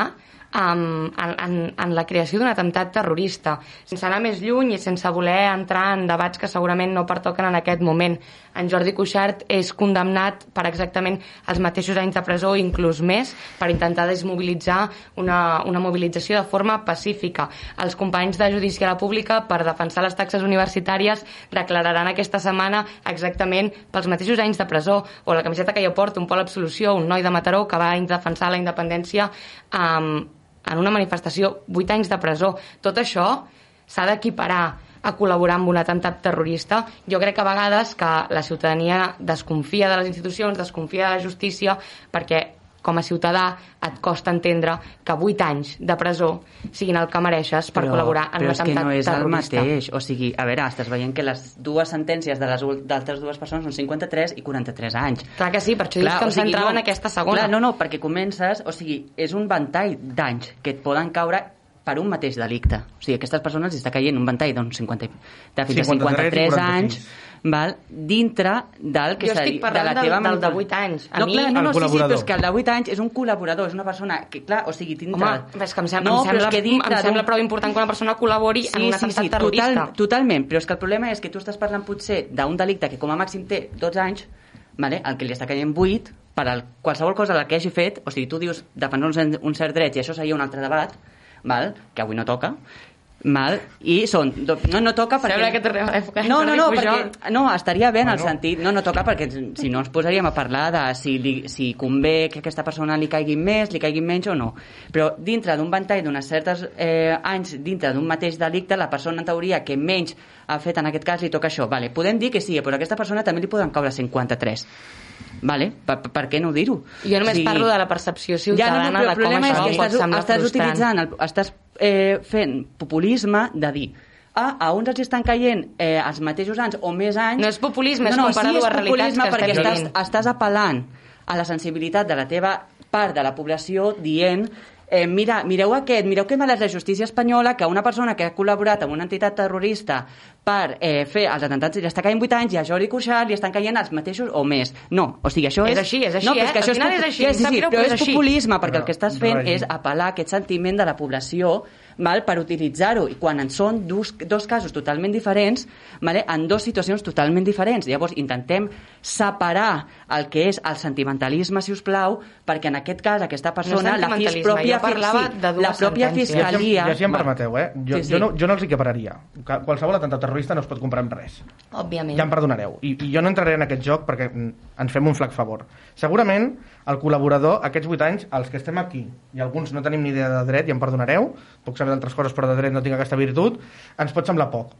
en, en, en la creació d'un atemptat terrorista. Sense anar més lluny i sense voler entrar en debats que segurament no pertoquen en aquest moment. En Jordi Cuixart és condemnat per exactament els mateixos anys de presó, inclús més, per intentar desmobilitzar una, una mobilització de forma pacífica. Els companys de Judici a la Pública, per defensar les taxes universitàries, declararan aquesta setmana exactament pels mateixos anys de presó, o la camiseta que jo porto, un pol absolució, un noi de Mataró que va defensar la independència um, en una manifestació, 8 anys de presó. Tot això s'ha d'equiparar a col·laborar amb un atemptat terrorista. Jo crec que a vegades que la ciutadania desconfia de les institucions, desconfia de la justícia, perquè com a ciutadà et costa entendre que 8 anys de presó siguin el que mereixes per però, col·laborar en però un és que atemptat no és terrorista. el mateix. O sigui, a veure, estàs veient que les dues sentències de les d'altres dues persones són 53 i 43 anys. Clar que sí, per això dius que em centrava en aquesta segona. Clar, no, no, perquè comences... O sigui, és un ventall d'anys que et poden caure per un mateix delicte. O sigui, aquestes persones els està caient un ventall d'uns 50, de fins a 53 i 53 anys 46. Val, dintre del que Jo estic seria- de parlant la del- teva del de manipula- 8 anys. A no, mi- clar, no, no, sí, sí, col·laborador. però és que el de 8 anys és un col·laborador, és una persona que, clar, o sigui, dintre... Home, és que em sembla, no, em però sembla, que dintre em sembla prou important que una persona col·labori en un atemptat terrorista. Total, totalment, però és que el problema és que tu estàs parlant potser d'un delicte que com a màxim té 12 anys, vale? el que li està caient 8, per al, qualsevol cosa del que hagi fet, o sigui, tu dius defensar un cert dret i això seria un altre debat, val? que avui no toca, Mal, i són... do- No, no toca perquè... Sembla que tornem a l'època No, no, no, perquè... No, estaria bé en el sentit... No, no toca perquè si no ens posaríem a parlar de si, li, si convé que aquesta persona li caigui més, li caigui menys o no. Però dintre d'un ventall d'unes certes eh, anys, dintre d'un mateix delicte, la persona en teoria que menys ha fet en aquest cas li toca això. Vale, podem dir que sí, però a aquesta persona també li poden caure 53. Vale? Per, per, què no dir-ho? Jo només O sigui, parlo de la percepció ja, no, ciutadana no, però de com problema és això que pot estàs, estàs utilitzant, el, estàs eh, fent populisme de dir ah, a uns els estan caient eh, els mateixos anys o més anys... No és populisme, és no, no, comparar sí, és dues realitats que perquè estàs, vivint. estàs apel·lant a la sensibilitat de la teva part de la població dient eh, mira, mireu aquest, mireu que mal és la justícia espanyola que una persona que ha col·laborat amb una entitat terrorista per eh, fer els atemptats li està caient 8 anys i a Jordi Cuixart li estan caient els mateixos o més. No, o sigui, això És és... així, és així, no, però eh? que Al això final popu- és així, que em sap sí, greu, però és és així. populisme perquè Però, el que estàs fent règim. és apel·lar a aquest sentiment de la població val, per utilitzar-ho i quan en són dos, dos casos totalment diferents vale, en dues situacions totalment diferents llavors intentem separar el que és el sentimentalisme si us plau perquè en aquest cas aquesta persona la, fis, pròpia, jo sí, de dues la pròpia sentències. Ja, fiscalia em- ja si em permeteu, eh? Jo, Sí, sí. jo, no, jo no els equipararia. Qualsevol atemptat terrorista no es pot comprar amb res. Òbviament. Ja em perdonareu. I, I jo no entraré en aquest joc perquè ens fem un flac favor. Segurament, el col·laborador, aquests 8 anys, els que estem aquí, i alguns no tenim ni idea de dret, i em perdonareu, puc saber d'altres coses, però de dret no tinc aquesta virtut, ens pot semblar poc.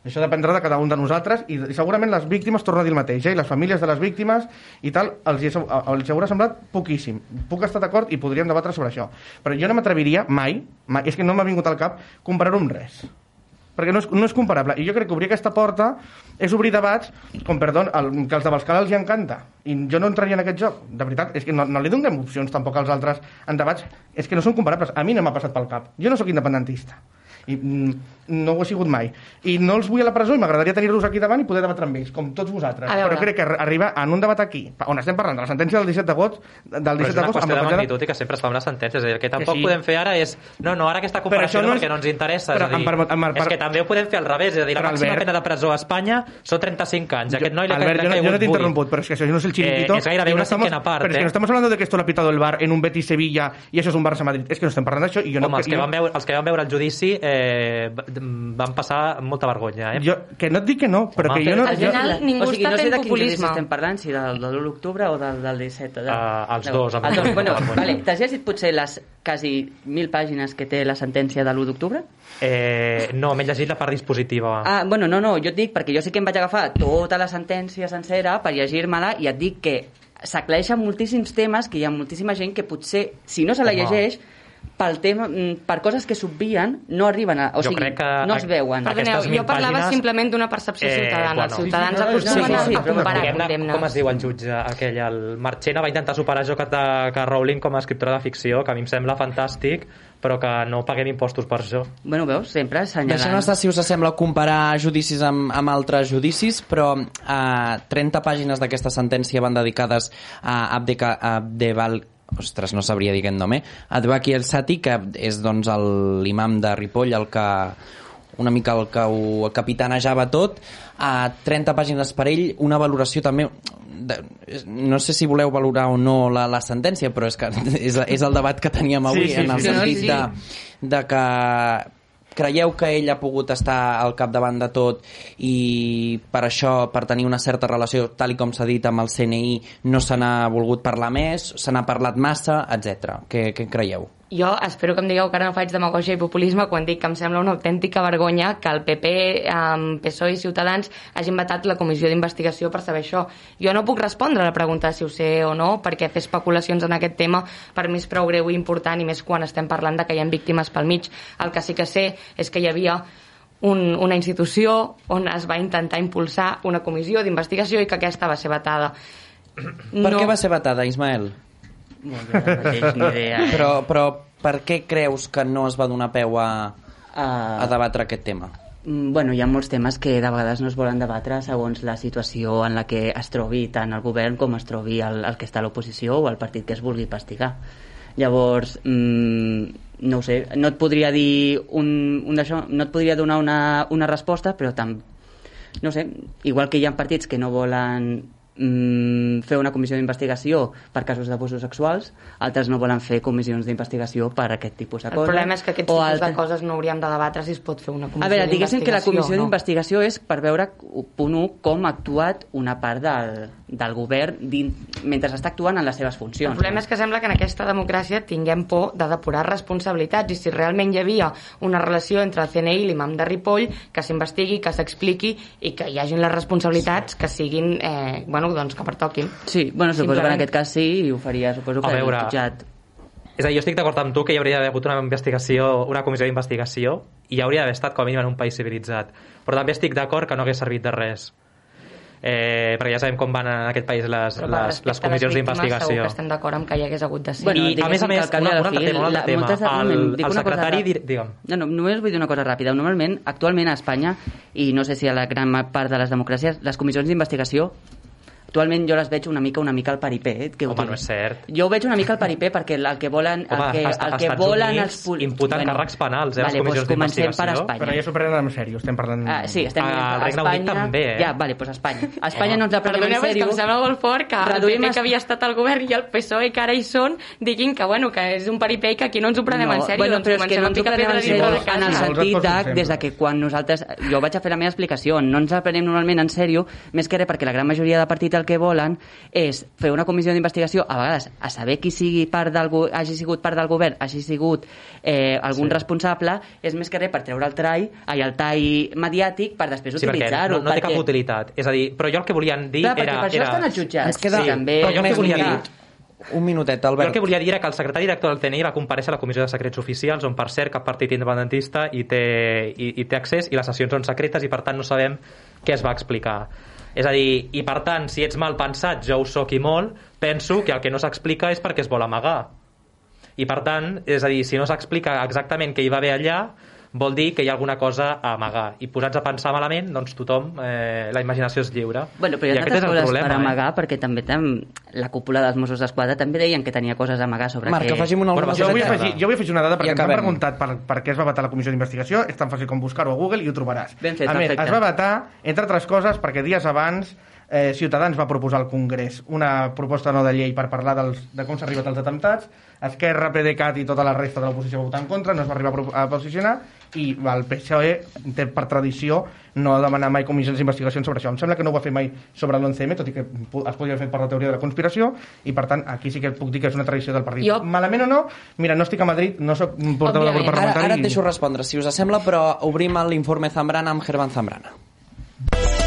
Això dependrà de cada un de nosaltres i, i segurament les víctimes, torno a dir el mateix, eh? i les famílies de les víctimes i tal, els, hi, els hi haurà semblat poquíssim. Puc estar d'acord i podríem debatre sobre això. Però jo no m'atreviria mai, mai, és que no m'ha vingut al cap, comparar-ho amb res perquè no és, no és comparable. I jo crec que obrir aquesta porta és obrir debats com, perdó, el, que als de Balscala els hi encanta. I jo no entraria en aquest joc. De veritat, és que no, no li donem opcions tampoc als altres en debats. És que no són comparables. A mi no m'ha passat pel cap. Jo no sóc independentista. I mm, no ho he sigut mai. I no els vull a la presó i m'agradaria tenir-los aquí davant i poder debatre amb ells, com tots vosaltres. Però crec que arri- arribar en un debat aquí, on estem parlant de la sentència del 17 d'agost, del Però 17 és una qüestió de magnitud i que sempre es fa amb les sentències. És dir, el que tampoc sí. podem fer ara és... No, no, ara aquesta Però comparació això no, no és- perquè no ens interessa. Però, és, dir, em permet- em per- és que també ho podem fer al revés. És a dir, la Però, màxima Albert- pena de presó a Espanya són 35 anys. Aquest noi Albert, li ha yo, no- yo no te he caigut vuit. interrumpido, pero es que eso no es el chiringuito. Eh, es gairebé no una estamos, cinquena part, Pero es que eh? no estamos hablando de que esto lo ha pitado el bar en un Betis Sevilla y eso es un Barça Madrid. Es que no estem parlant d'això i jo Home, no... els que, jo- van veure, els que van veure el judici eh, van passar molta vergonya. Eh? jo, que no et dic que no, però Home, que jo no... al Jo, final ningú o sigui, està no sé fent populisme. estem parlant, si del, de l'1 d'octubre o del, del 17. De... Ah, els dos, amb Els dos. Bueno, vale. T'has llegit potser les quasi mil pàgines que té la sentència de l'1 d'octubre? Eh, no, m'he llegit la part dispositiva. Ah, bueno, no, no, jo et dic perquè jo sí que em vaig agafar tota la sentència sencera per llegir-me-la i et dic que s'aclareixen moltíssims temes que hi ha moltíssima gent que potser, si no se la Home. Pel tema, mm, per coses que s'obvien, no arriben a... O Jo sigui, crec que no es veuen. Aquestes Perdoneu, jo parlava pàgines, simplement d'una percepció eh, ciutadana. bueno. Els ciutadans Sí, sí, acostumen sí, sí, a comparar condemnes. com es diu el jutge aquell, el Marchena va intentar superar això que, de, que Rowling com a escriptora de ficció, que a mi em sembla fantàstic, però que no paguem impostos per això. Bueno, veus, sempre assenyalant. Deixem estar, si us sembla, comparar judicis amb, amb altres judicis, però eh, 30 pàgines d'aquesta sentència van dedicades a Abdeval, ostres, no sabria dir aquest nom, eh? Adbaki El Sati, que és doncs el- l'imam de Ripoll, el que una mica el que ho capitanejava tot, a 30 pàgines per ell, una valoració també de, no sé si voleu valorar o no la, la sentència, però és que [LAUGHS] és, és el debat que teníem avui, Sí, sí, en el sí, sentit sí. de, de que creieu que ell ha pogut estar al capdavant de tot i per això, per tenir una certa relació, tal i com s'ha dit amb el CNI, no se n'ha volgut parlar més, se n'ha parlat massa, etc. Què, què creieu? Jo espero que em digueu que ara no faig demagògia i populisme quan dic que em sembla una autèntica vergonya que el PP, um, PSOE i Ciutadans hagin vetat la comissió d'investigació per saber això. Jo no puc respondre a la pregunta si ho sé o no, perquè fer especulacions en aquest tema per mi és prou greu i important i més quan estem parlant de que hi ha víctimes pel mig. El que sí que sé és que hi havia un, una institució on es va intentar impulsar una comissió d'investigació i que aquesta va ser vetada. Per què va ser vetada, Ismael? No mateix, ni idea. [LAUGHS] Però, però per què creus que no es va donar peu a, Uh, a debatre aquest tema? Mm, Bueno, hi ha molts temes que de vegades no es volen debatre segons la situació en la que es trobi tant el govern com es trobi el, el que està a l'oposició o el partit que es vulgui investigar. Llavors, mmm, no ho sé, no et podria dir un, un d'això, no et podria donar una, una resposta, però tam, no sé, igual que hi ha partits que no volen mm, fer una comissió d'investigació per casos d'abusos sexuals, altres no volen fer comissions d'investigació per aquest tipus de El coses. problema és que aquests o tipus altres- de coses no hauríem de debatre si es pot fer una comissió a veure, diguéssim que la comissió no? d'investigació és per veure, punt 1, com ha actuat una part del, del govern din, mentre està actuant en les seves funcions. El problema és que sembla que en aquesta democràcia tinguem por de depurar responsabilitats i si realment hi havia una relació entre el CNI i l'imam de Ripoll, que s'investigui, que s'expliqui i que hi hagin les responsabilitats que siguin, eh, bueno, doncs que pertoquin. Sí, bueno, suposo que en aquest cas sí, i ho faria, suposo A que veure, el jutjat. És a dir, jo estic d'acord amb tu que hi hauria d'haver hagut una investigació, una comissió d'investigació i hi hauria d'haver estat com a mínim en un país civilitzat. Però també estic d'acord que no hagués servit de res. Eh, perquè ja sabem com van en aquest país les, Però per les, les a comissions d'investigació. que estem d'acord amb que hi hagués hagut de ser. Bueno, I, a més a més, una, a un altre tema, un altre la- tema. moltes- un El, el cosa secretari... dir- Digue'm. No, no, només vull dir una cosa ràpida. Normalment, actualment a Espanya, i no sé si a la gran part de les democràcies, les comissions d'investigació actualment jo les veig una mica una mica al paripé. Eh, que Home, no és cert. Jo ho veig una mica al paripé perquè el, el que volen... El Home, que, a- el als que volen Units els pol- imputen càrrecs penals, eh, les vale, comissions doncs comencem per. Espanya. Però ja s'ho prenen en sèrio, estem parlant... Ah, sí, estem Al a Regne Unit també, eh? Ja, vale, doncs a Espanya. A Espanya no ens la prenem Perdoneu, en és que sèrio. em sembla molt fort que el Reduïm PP es- que havia estat al govern i el PSOE que ara hi són diguin que, bueno, que és un paripé i que aquí no ens ho prenem en sèrio. bueno, doncs però és que no ens ho prenem en sèrio en el sentit de, des de que quan nosaltres... Jo vaig a fer la meva explicació, no ens la prenem normalment en sèrio, més que res perquè la gran majoria de partits el que volen és fer una comissió d'investigació, a vegades a saber qui sigui part del, hagi sigut part del govern, hagi sigut eh, algun Sí. responsable, és més que res per treure el trai, ai, el tall mediàtic per després Sí, perquè utilitzar-ho. no, no té perquè... cap utilitat. És a dir, però jo el que volien dir Clar, perquè era... per això era... estan als jutjats. Ens queda sí, també... però jo el que volia dir-. Un minutet, Jo el Albert. que volia dir era que el secretari director del CNI va comparèixer a la Comissió de Secrets Oficials, on per cert cap partit independentista hi té, hi, hi té accés i les sessions són secretes i per tant no sabem què es va explicar. És a dir, i per tant, si ets mal pensat, jo ho soc i molt, penso que el que no s'explica és perquè es vol amagar. I per tant, és a dir, si no s'explica exactament què hi va haver allà, vol dir que hi ha alguna cosa a amagar. I posats a pensar malament, doncs tothom, eh, la imaginació és lliure. Bueno, però hi ha el coses problema, per eh? amagar, perquè també tam... la cúpula dels Mossos d'Esquadra també deien que tenia coses a amagar sobre Marc, que... afegim una Bueno, Jo vull, afegir, jo vull afegir una dada perquè ens han acabem. preguntat per, per què es va vetar la comissió d'investigació. És tan fàcil com buscar-ho a Google i ho trobaràs. Ben fet, a més, es va vetar, entre altres coses, perquè dies abans eh, Ciutadans va proposar al Congrés una proposta no de llei per parlar dels, de com s'ha arribat als atemptats. Esquerra, PDeCAT i tota la resta de l'oposició va votar en contra, no es va arribar a posicionar i el PSOE té per tradició no demanar mai comissions d'investigació sobre això. Em sembla que no ho va fer mai sobre l'11M, tot i que es podria haver fet per la teoria de la conspiració, i per tant aquí sí que puc dir que és una tradició del partit. Jo- Malament o no, mira, no estic a Madrid, no sóc un portaveu del grup Òbviament. Ara, parlamentari. ara et deixo respondre, si us sembla, però obrim l'informe Zambrana amb Germán Zambrana.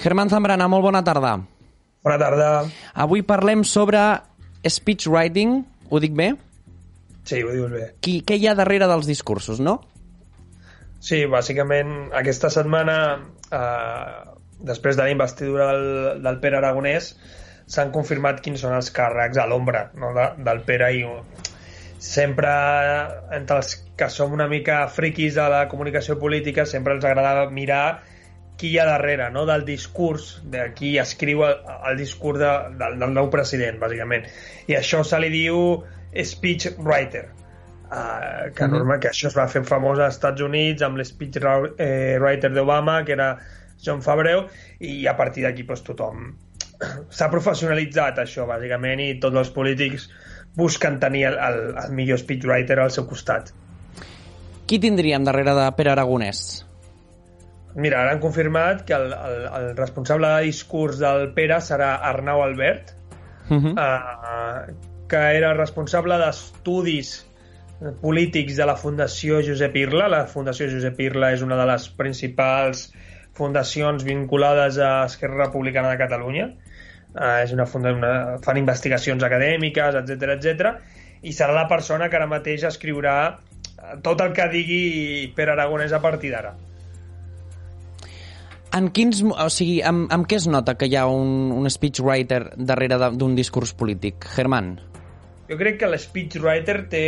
Germán Zambrana, molt bona tarda. Bona tarda. Avui parlem sobre speech writing, ho dic bé? Sí, ho dius bé. Qui, què hi ha darrere dels discursos, no? Sí, bàsicament aquesta setmana, eh, després de la investidura del, del Pere Aragonès, s'han confirmat quins són els càrrecs a l'ombra no, de, del Pere i, sempre entre els que som una mica friquis de la comunicació política sempre ens agrada mirar qui hi ha darrere, no? del discurs, de qui escriu el, el discurs de, del, del nou president, bàsicament. I això se li diu speech writer, uh, que, Mhm. normal, que això es va fer famós als Estats Units amb l'speech eh, writer d'Obama, que era John Favreau, i a partir d'aquí pues, tothom [CLEARS THROAT] s'ha professionalitzat això, bàsicament, i tots els polítics busquen tenir el, el, el millor speechwriter al seu costat. Qui tindríem darrere de Pere Aragonès? Mira, ara han confirmat que el, el, el responsable de discurs del Pere serà Arnau Albert, Uh -huh. eh, que era responsable d'estudis polítics de la Fundació Josep Irla. La Fundació Josep Irla és una de les principals fundacions vinculades a Esquerra Republicana de Catalunya. Uh, és una, funda, una fan investigacions acadèmiques, etc etc. i serà la persona que ara mateix escriurà eh, tot el que digui Pere Aragonès a partir d'ara. En quins... O sigui, amb, amb què es nota que hi ha un, un speechwriter darrere d'un discurs polític? Germán? Jo crec que l'speechwriter té...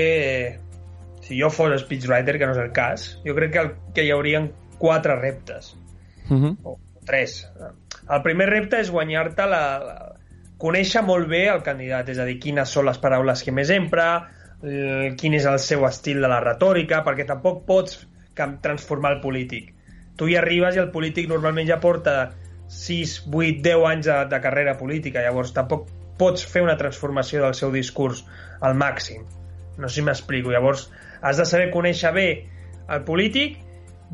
Si jo fos speechwriter, que no és el cas, jo crec que, el, que hi haurien quatre reptes, Uh -huh. o tres. El primer repte és guanyar-te la, la... conèixer molt bé el candidat, és a dir, quines són les paraules que més empra, el, quin és el seu estil de la retòrica, perquè tampoc pots transformar el polític. Tu hi arribes i el polític normalment ja porta 6, 8, 10 anys de, de carrera política, llavors tampoc pots fer una transformació del seu discurs al màxim. No sé si m'explico. Llavors, has de saber conèixer bé el polític,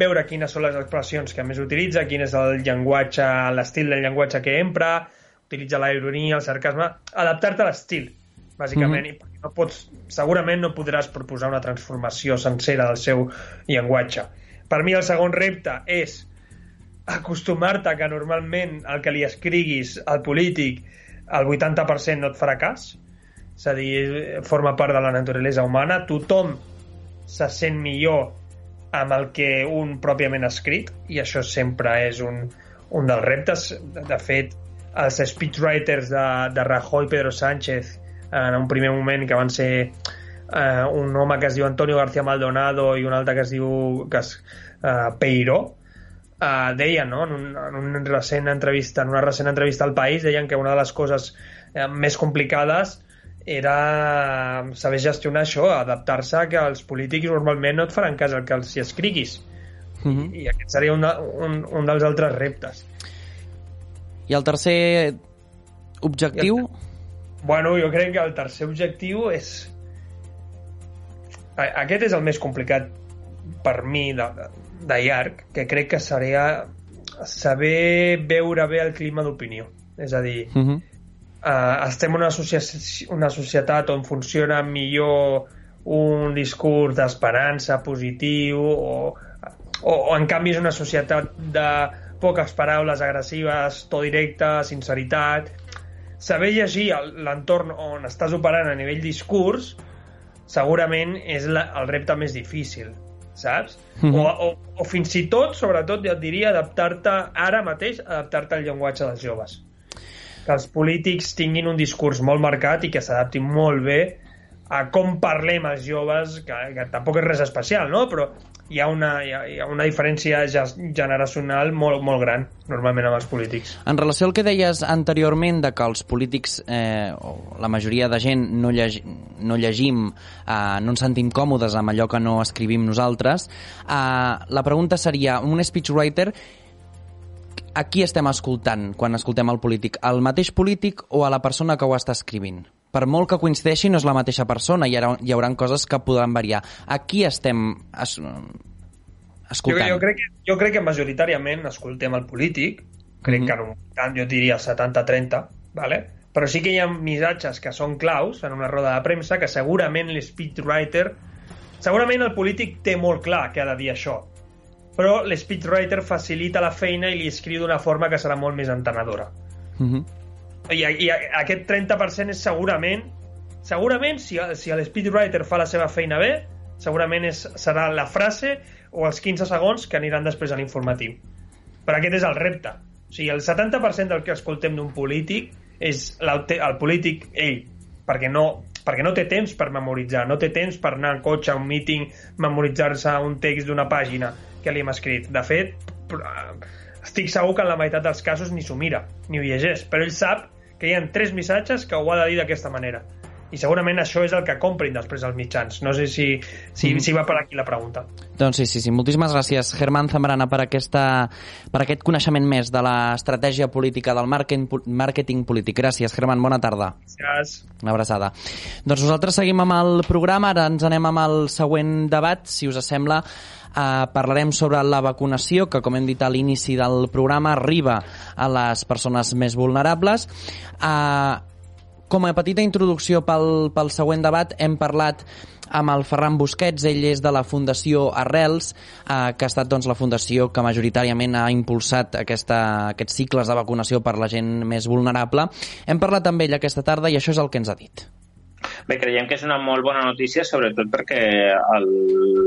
veure quines són les expressions que més utilitza, quin és el llenguatge, l'estil del llenguatge que empra, utilitza la ironia, el sarcasme, adaptar-te a l'estil, bàsicament, mm -hmm. i no pots, segurament no podràs proposar una transformació sencera del seu llenguatge. Per mi el segon repte és acostumar-te que normalment el que li escriguis al polític el 80% no et farà cas, és a dir, forma part de la naturalesa humana, tothom se sent millor amb el que un pròpiament escrit i això sempre és un, un dels reptes. De fet, els speechwriters de, de Rajoy i Pedro Sánchez en un primer moment que van ser eh, un home que es diu Antonio García Maldonado i un altre que es diu que es, eh, Peiró eh, deien, no? en, un, en un recent entrevista, en una recent entrevista al País, deien que una de les coses eh, més complicades era saber gestionar això, adaptar-se a que els polítics normalment no et faran cas al que els hi escriguis. Uh -huh. I aquest seria un, un, un dels altres reptes. I el tercer objectiu? Bueno, jo crec que el tercer objectiu és... A- Aquest és el més complicat per mi de, de, de llarg, que crec que seria saber veure bé el clima d'opinió. És a dir, Uh -huh. uh, estem en una, una societat on funciona millor un discurs d'esperança positiu o, o, o en canvi és una societat de poques paraules agressives, to directe, sinceritat saber llegir l'entorn on estàs operant a nivell discurs segurament és la, el repte més difícil saps? Mhm. o, o, o fins i tot, sobretot, jo et diria adaptar-te ara mateix, adaptar-te al llenguatge dels joves que els polítics tinguin un discurs molt marcat i que s'adaptin molt bé a com parlem els joves, que, que tampoc és res especial, no? Però hi ha una, hi ha, hi ha una diferència ge- generacional molt, molt gran, normalment, amb els polítics. En relació al que deies anteriorment de que els polítics, eh, o la majoria de gent, no, llegi, no llegim, eh, no ens sentim còmodes amb allò que no escrivim nosaltres, eh, la pregunta seria, un speechwriter, a qui estem escoltant quan escoltem el polític? Al mateix polític o a la persona que ho està escrivint? Per molt que coincideixi, no és la mateixa persona, i hi, haurà, hi haurà coses que podran variar. A qui estem es, Jo, escoltant? jo, crec que, jo crec que majoritàriament escoltem el polític, crec Mhm. que en un, tant, jo diria 70-30, vale? però sí que hi ha missatges que són claus en una roda de premsa que segurament l'speechwriter segurament el polític té molt clar que ha de dir això però l'speechwriter facilita la feina i li escriu d'una forma que serà molt més entenedora Uh -huh. I, i aquest 30% és segurament segurament si, si l'speechwriter fa la seva feina bé segurament és, serà la frase o els 15 segons que aniran després a l'informatiu però aquest és el repte o sigui, el 70% del que escoltem d'un polític és el polític ell perquè no perquè no té temps per memoritzar, no té temps per anar en cotxe a un meeting, memoritzar-se un text d'una pàgina que li hem escrit. De fet, estic segur que en la meitat dels casos ni s'ho mira, ni ho llegeix, però ell sap que hi ha tres missatges que ho ha de dir d'aquesta manera i segurament això és el que comprin després els mitjans. No sé si, si, mm. si va per aquí la pregunta. Doncs sí, sí, sí. Moltíssimes gràcies, Germán Zambrana, per, aquesta, per aquest coneixement més de l'estratègia política del màrqueting polític. Gràcies, Germán. Bona tarda. Gràcies. Una abraçada. Doncs nosaltres seguim amb el programa. Ara ens anem amb el següent debat. Si us sembla, eh, parlarem sobre la vacunació, que com hem dit a l'inici del programa, arriba a les persones més vulnerables. Eh, com a petita introducció pel, pel següent debat, hem parlat amb el Ferran Busquets, ell és de la Fundació Arrels, eh, que ha estat doncs, la fundació que majoritàriament ha impulsat aquesta, aquests cicles de vacunació per la gent més vulnerable. Hem parlat amb ell aquesta tarda i això és el que ens ha dit. Bé, creiem que és una molt bona notícia, sobretot perquè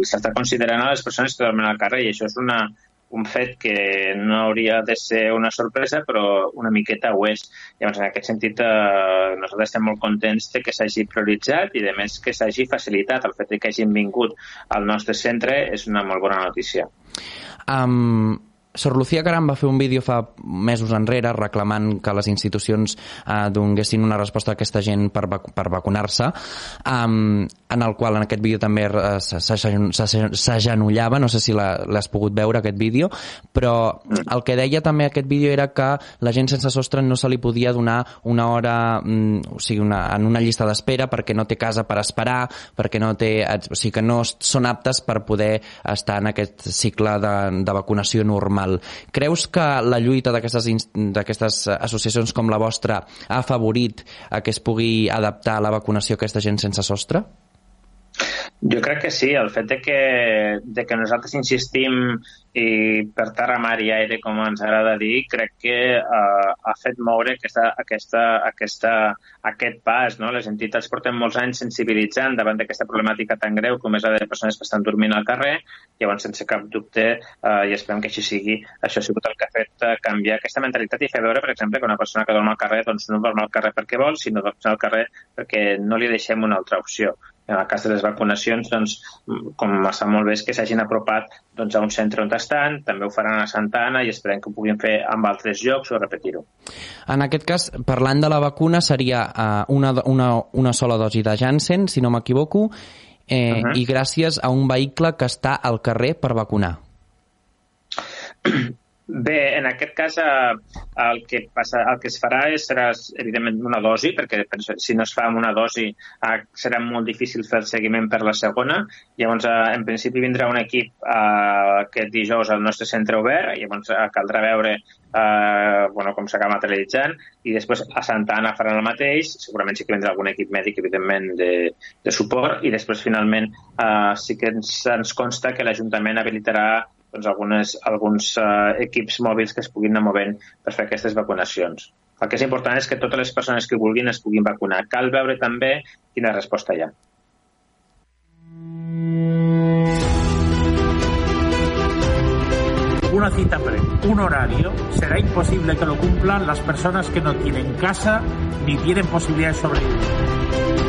s'està considerant a les persones que dormen al carrer i això és una, un fet que no hauria de ser una sorpresa, però una miqueta ho és. Llavors, en aquest sentit, eh, nosaltres estem molt contents de que s'hagi prioritzat i, de més, que s'hagi facilitat. El fet que hagin vingut al nostre centre és una molt bona notícia. Um, Sor Lucía Caram va fer un vídeo fa mesos enrere reclamant que les institucions eh, donguessin una resposta a aquesta gent per, vac per vacunar-se, um, en el qual en aquest vídeo també eh, s'agenollava, no sé si l'has pogut veure aquest vídeo, però el que deia també aquest vídeo era que la gent sense sostre no se li podia donar una hora, mm, o sigui, una, en una llista d'espera perquè no té casa per esperar, perquè no té, o sigui, que no són aptes per poder estar en aquest cicle de, de vacunació normal mal. Creus que la lluita d'aquestes associacions com la vostra ha afavorit a que es pugui adaptar la vacunació a aquesta gent sense sostre? Jo crec que sí, el fet de que, de que nosaltres insistim i per terra, mar i aire, com ens agrada dir, crec que uh, ha fet moure aquesta, aquesta, aquesta, aquest pas. No? Les entitats porten molts anys sensibilitzant davant d'aquesta problemàtica tan greu com és la de persones que estan dormint al carrer, llavors, sense cap dubte, uh, i esperem que així sigui, això ha sigut el que ha fet uh, canviar aquesta mentalitat i fer veure, per exemple, que una persona que dorm al carrer doncs, no dorm al carrer perquè vol, sinó dorm al carrer perquè no li deixem una altra opció en el cas de les vacunacions, doncs, com està molt bé, és que s'hagin apropat doncs, a un centre on estan, també ho faran a Santa Anna i esperem que ho puguin fer amb altres llocs o repetir-ho. En aquest cas, parlant de la vacuna, seria uh, una, una, una sola dosi de Janssen, si no m'equivoco, eh, uh -huh. i gràcies a un vehicle que està al carrer per vacunar. [CLEARS THROAT] Bé, en aquest cas eh, el que, passa, el que es farà és, serà evidentment una dosi, perquè si no es fa una dosi eh, serà molt difícil fer el seguiment per la segona. Llavors, eh, en principi vindrà un equip aquest dijous al nostre centre obert, llavors caldrà veure eh, bueno, com s'acaba materialitzant i després a Santa Anna faran el mateix, segurament sí que vindrà algun equip mèdic, evidentment, de, de suport i després finalment eh, sí que ens, ens consta que l'Ajuntament habilitarà doncs, algunes, alguns uh, equips mòbils que es puguin anar movent per fer aquestes vacunacions. El que és important és que totes les persones que vulguin es puguin vacunar. Cal veure també quina resposta hi ha. Una cita breve, un horario, será imposible que lo cumplan las personas que no tienen casa ni tienen posibilidad de sobrevivir.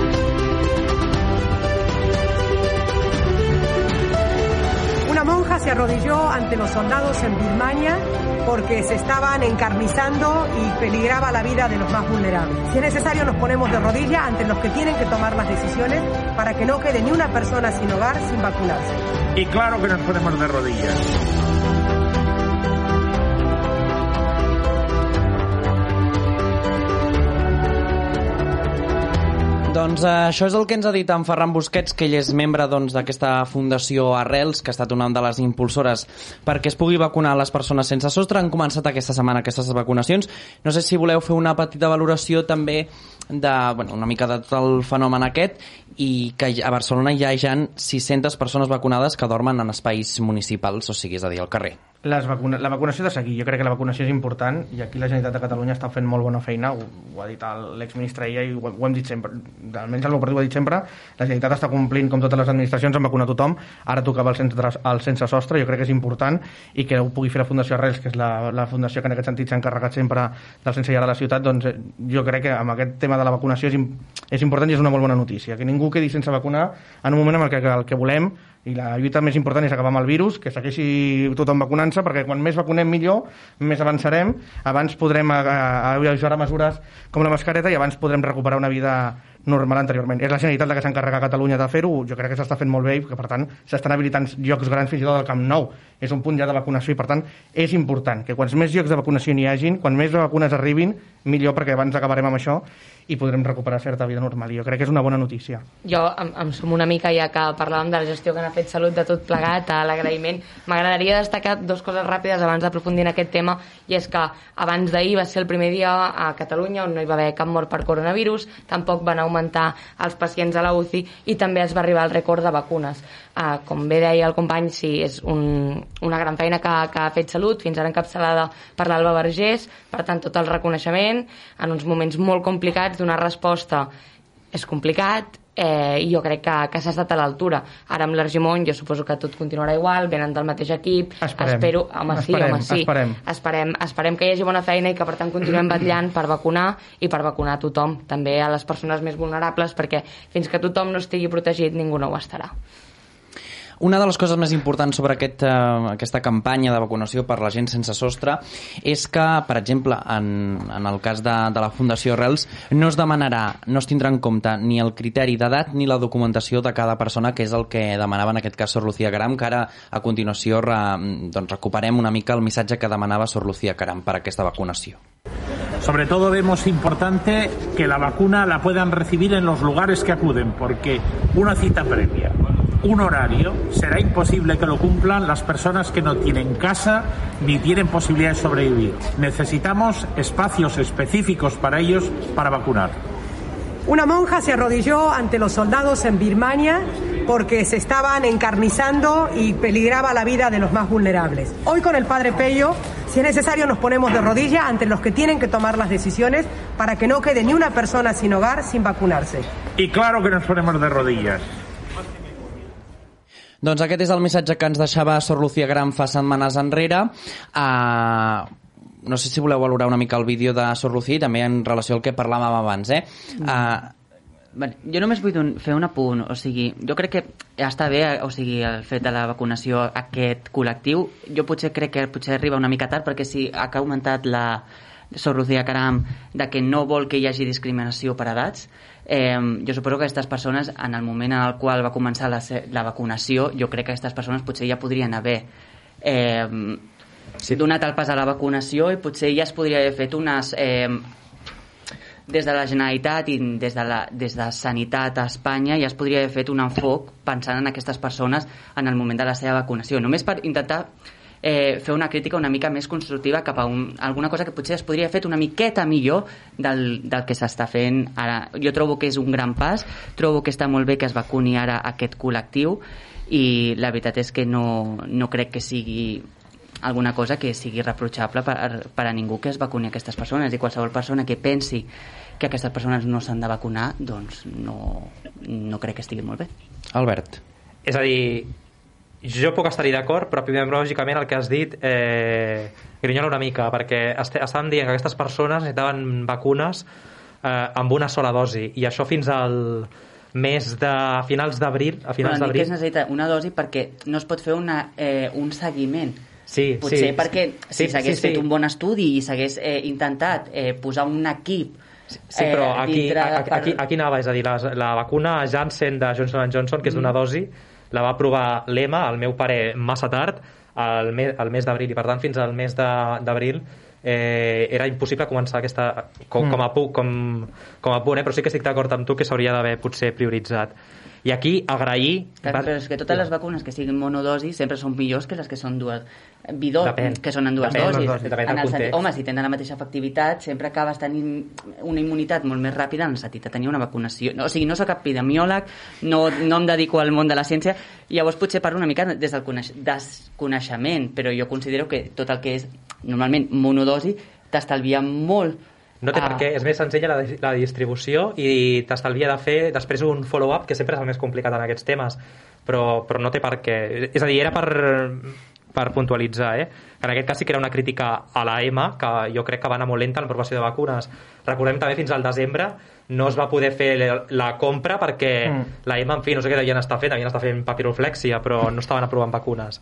Se arrodilló ante los soldados en Birmania porque se estaban encarnizando y peligraba la vida de los más vulnerables. Si es necesario nos ponemos de rodillas ante los que tienen que tomar las decisiones para que no quede ni una persona sin hogar sin vacunarse. Y claro que nos ponemos de rodillas. Doncs uh, això és el que ens ha dit en Ferran Busquets, que ell és membre doncs, d'aquesta doncs, Fundació Arrels, que ha estat una de les impulsores perquè es pugui vacunar les persones sense sostre. Han començat aquesta setmana aquestes vacunacions. No sé si voleu fer una petita valoració també de, bueno, una mica de tot el fenomen aquest i que a Barcelona ja hi ha 600 persones vacunades que dormen en espais municipals, o sigui, és a dir, al carrer. Les vacuna... la vacunació de seguir, jo crec que la vacunació és important i aquí la Generalitat de Catalunya està fent molt bona feina, ho, ho ha dit l'exministre ahir i ho, ho hem dit sempre, almenys el meu partit ho ha dit sempre, la Generalitat està complint com totes les administracions en vacunar tothom, ara tocava el sense, el sense sostre, jo crec que és important i que ho pugui fer la Fundació Arrels, que és la, la fundació que en aquest sentit s'ha encarregat sempre del sense llar a la ciutat, doncs eh, jo crec que amb aquest tema de la vacunació és, és important i és una molt bona notícia, que ningú quedi sense vacunar en un moment en el que el que volem i la lluita més important és acabar amb el virus, que segueixi tothom vacunant-se, perquè quan més vacunem millor, més avançarem, abans podrem ajudar mesures com la mascareta i abans podrem recuperar una vida normal anteriorment. És la Generalitat la que s'encarrega a Catalunya de fer-ho, jo crec que s'està fent molt bé i que per tant s'estan habilitant llocs grans fins i tot del Camp Nou. És un punt ja de vacunació i per tant és important que quants més llocs de vacunació n'hi hagin, quan més vacunes arribin, millor perquè abans acabarem amb això i podrem recuperar certa vida normal. I jo crec que és una bona notícia. Jo em, em som una mica, ja que parlàvem de la gestió que n'ha fet Salut de tot plegat, a l'agraïment. M'agradaria destacar dos coses ràpides abans d'aprofundir en aquest tema, i és que abans d'ahir va ser el primer dia a Catalunya on no hi va haver cap mort per coronavirus, tampoc van augmentar els pacients a la UCI i també es va arribar al rècord de vacunes. Uh, com bé deia el company, sí, és un, una gran feina que, que ha fet Salut, fins ara encapçalada per l'Alba Vergés, per tant, tot el reconeixement en uns moments molt complicats donar resposta és complicat eh, jo crec que, que s'ha estat a l'altura. Ara amb l'Argimon jo suposo que tot continuarà igual, venen del mateix equip, esperem. espero, home sí, esperem, home sí, esperem. esperem, esperem que hi hagi bona feina i que per tant continuem batllant per vacunar i per vacunar tothom, també a les persones més vulnerables, perquè fins que tothom no estigui protegit ningú no ho estarà. Una de les coses més importants sobre aquest, uh, aquesta campanya de vacunació per la gent sense sostre és que, per exemple, en, en el cas de, de la Fundació Rels, no es demanarà, no es tindrà en compte ni el criteri d'edat ni la documentació de cada persona, que és el que demanava en aquest cas Sor Lucía Caram, que ara a continuació re, doncs, recuperem una mica el missatge que demanava Sor Lucía Caram per aquesta vacunació. Sobre todo vemos importante que la vacuna la puedan recibir en los lugares que acuden, porque una cita previa, un horario, será imposible que lo cumplan las personas que no tienen casa ni tienen posibilidad de sobrevivir. Necesitamos espacios específicos para ellos para vacunar. Una monja se arrodilló ante los soldados en Birmania porque se estaban encarnizando y peligraba la vida de los más vulnerables. Hoy con el Padre Pello, si es necesario, nos ponemos de rodilla ante los que tienen que tomar las decisiones para que no quede ni una persona sin hogar sin vacunarse. Y claro que nos ponemos de rodillas. Doncs aquest és el missatge que ens deixava Sor Lucía Gran fa setmanes enrere. Uh, no sé si voleu valorar una mica el vídeo de Sor Lucía i també en relació al que parlàvem abans, eh? Uh, Vale, jo només vull un, fer un apunt, o sigui, jo crec que està bé, o sigui, el fet de la vacunació a aquest col·lectiu, jo potser crec que potser arriba una mica tard perquè si ha augmentat la Sor Lucía Caram de que no vol que hi hagi discriminació per edats, eh, jo suposo que aquestes persones, en el moment en el qual va començar la, la vacunació, jo crec que aquestes persones potser ja podrien haver eh, sí. donat el pas a la vacunació i potser ja es podria haver fet unes eh, des de la Generalitat i des de, la, des de Sanitat a Espanya ja es podria haver fet un enfoc pensant en aquestes persones en el moment de la seva vacunació. Només per intentar eh, fer una crítica una mica més constructiva cap a un, alguna cosa que potser es podria haver fet una miqueta millor del, del que s'està fent ara. Jo trobo que és un gran pas, trobo que està molt bé que es vacuni ara aquest col·lectiu i la veritat és que no, no crec que sigui alguna cosa que sigui reprotxable per, per a ningú que es vacuni aquestes persones. I qualsevol persona que pensi que aquestes persones no s'han de vacunar doncs no, no crec que estigui molt bé. Albert. És a dir, jo puc estar-hi d'acord però epidemiològicament el que has dit eh, grinyola una mica perquè est estàvem dient que aquestes persones necessitaven vacunes eh, amb una sola dosi i això fins al mes de finals d'abril a finals d'abril. es necessita una dosi perquè no es pot fer una, eh, un seguiment. Sí, Potser sí, perquè si sí, s'hagués sí, sí. fet un bon estudi i s'hagués eh, intentat eh, posar un equip Sí, però eh, aquí, dintre aquí, per- aquí, aquí anava, és a dir, la, la vacuna Janssen de Johnson Johnson, que és d'una dosi, la va aprovar l'EMA, al meu pare, massa tard, al mes, al mes d'abril, i per tant fins al mes d'abril eh, era impossible començar aquesta com, Mm. com, a, pu- com, com a punt, eh? però sí que estic d'acord amb tu que s'hauria d'haver potser prioritzat I aquí agrair... Clar, però és que totes les vacunes que siguin monodosi sempre són millors que les que són dues bidó, Depèn. que són en dues Depèn, dosis. dosis. Depèn En el sentit, home, si tenen la mateixa efectivitat, sempre acabes tenint una immunitat molt més ràpida en el sentit de tenir una vacunació. No, o sigui, no sóc epidemiòleg, no, no em dedico al món de la ciència, llavors potser parlo una mica des del coneix desconeixement, però jo considero que tot el que és normalment monodosi t'estalvia molt No té Ah. per què, és més senzilla la, la distribució i t'estalvia de fer després un follow-up, que sempre és el més complicat en aquests temes, però, però no té per què. És a dir, era per, per puntualitzar, eh? que en aquest cas sí que era una crítica a la EMA, que jo crec que va anar molt lenta en l'aprovació de vacunes. Recordem també fins al desembre no es va poder fer la, compra perquè Mm. la EMA, en fi, no sé què devien estar fent, devien estar fent papiroflèxia, però no estaven aprovant vacunes.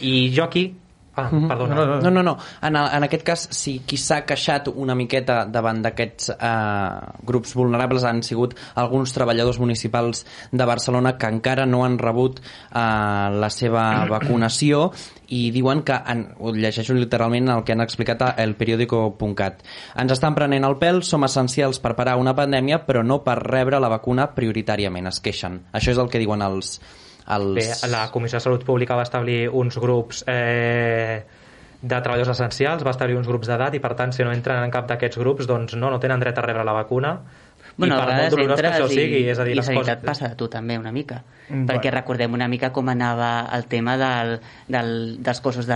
I jo aquí... Ah, Mhm. perdona. No, no, no. En, el, en aquest cas, si qui s'ha queixat una miqueta davant d'aquests eh, grups vulnerables han sigut alguns treballadors municipals de Barcelona que encara no han rebut eh, la seva vacunació i diuen que, en, ho llegeixo literalment el que han explicat a elperiódico.cat ens estan prenent el pèl, som essencials per parar una pandèmia, però no per rebre la vacuna prioritàriament, es queixen. Això és el que diuen els, els... Bé, la Comissió de Salut Pública va establir uns grups eh, de treballadors essencials, va establir uns grups d'edat i per tant si no entren en cap d'aquests grups doncs no, no tenen dret a rebre la vacuna Bueno, i a per molt vegades dolorós que entres això sigui, i, és a dir, i les Sanitat coses... passa de tu també una mica, Mm, perquè bueno. recordem una mica com anava el tema del, del, dels cossos de...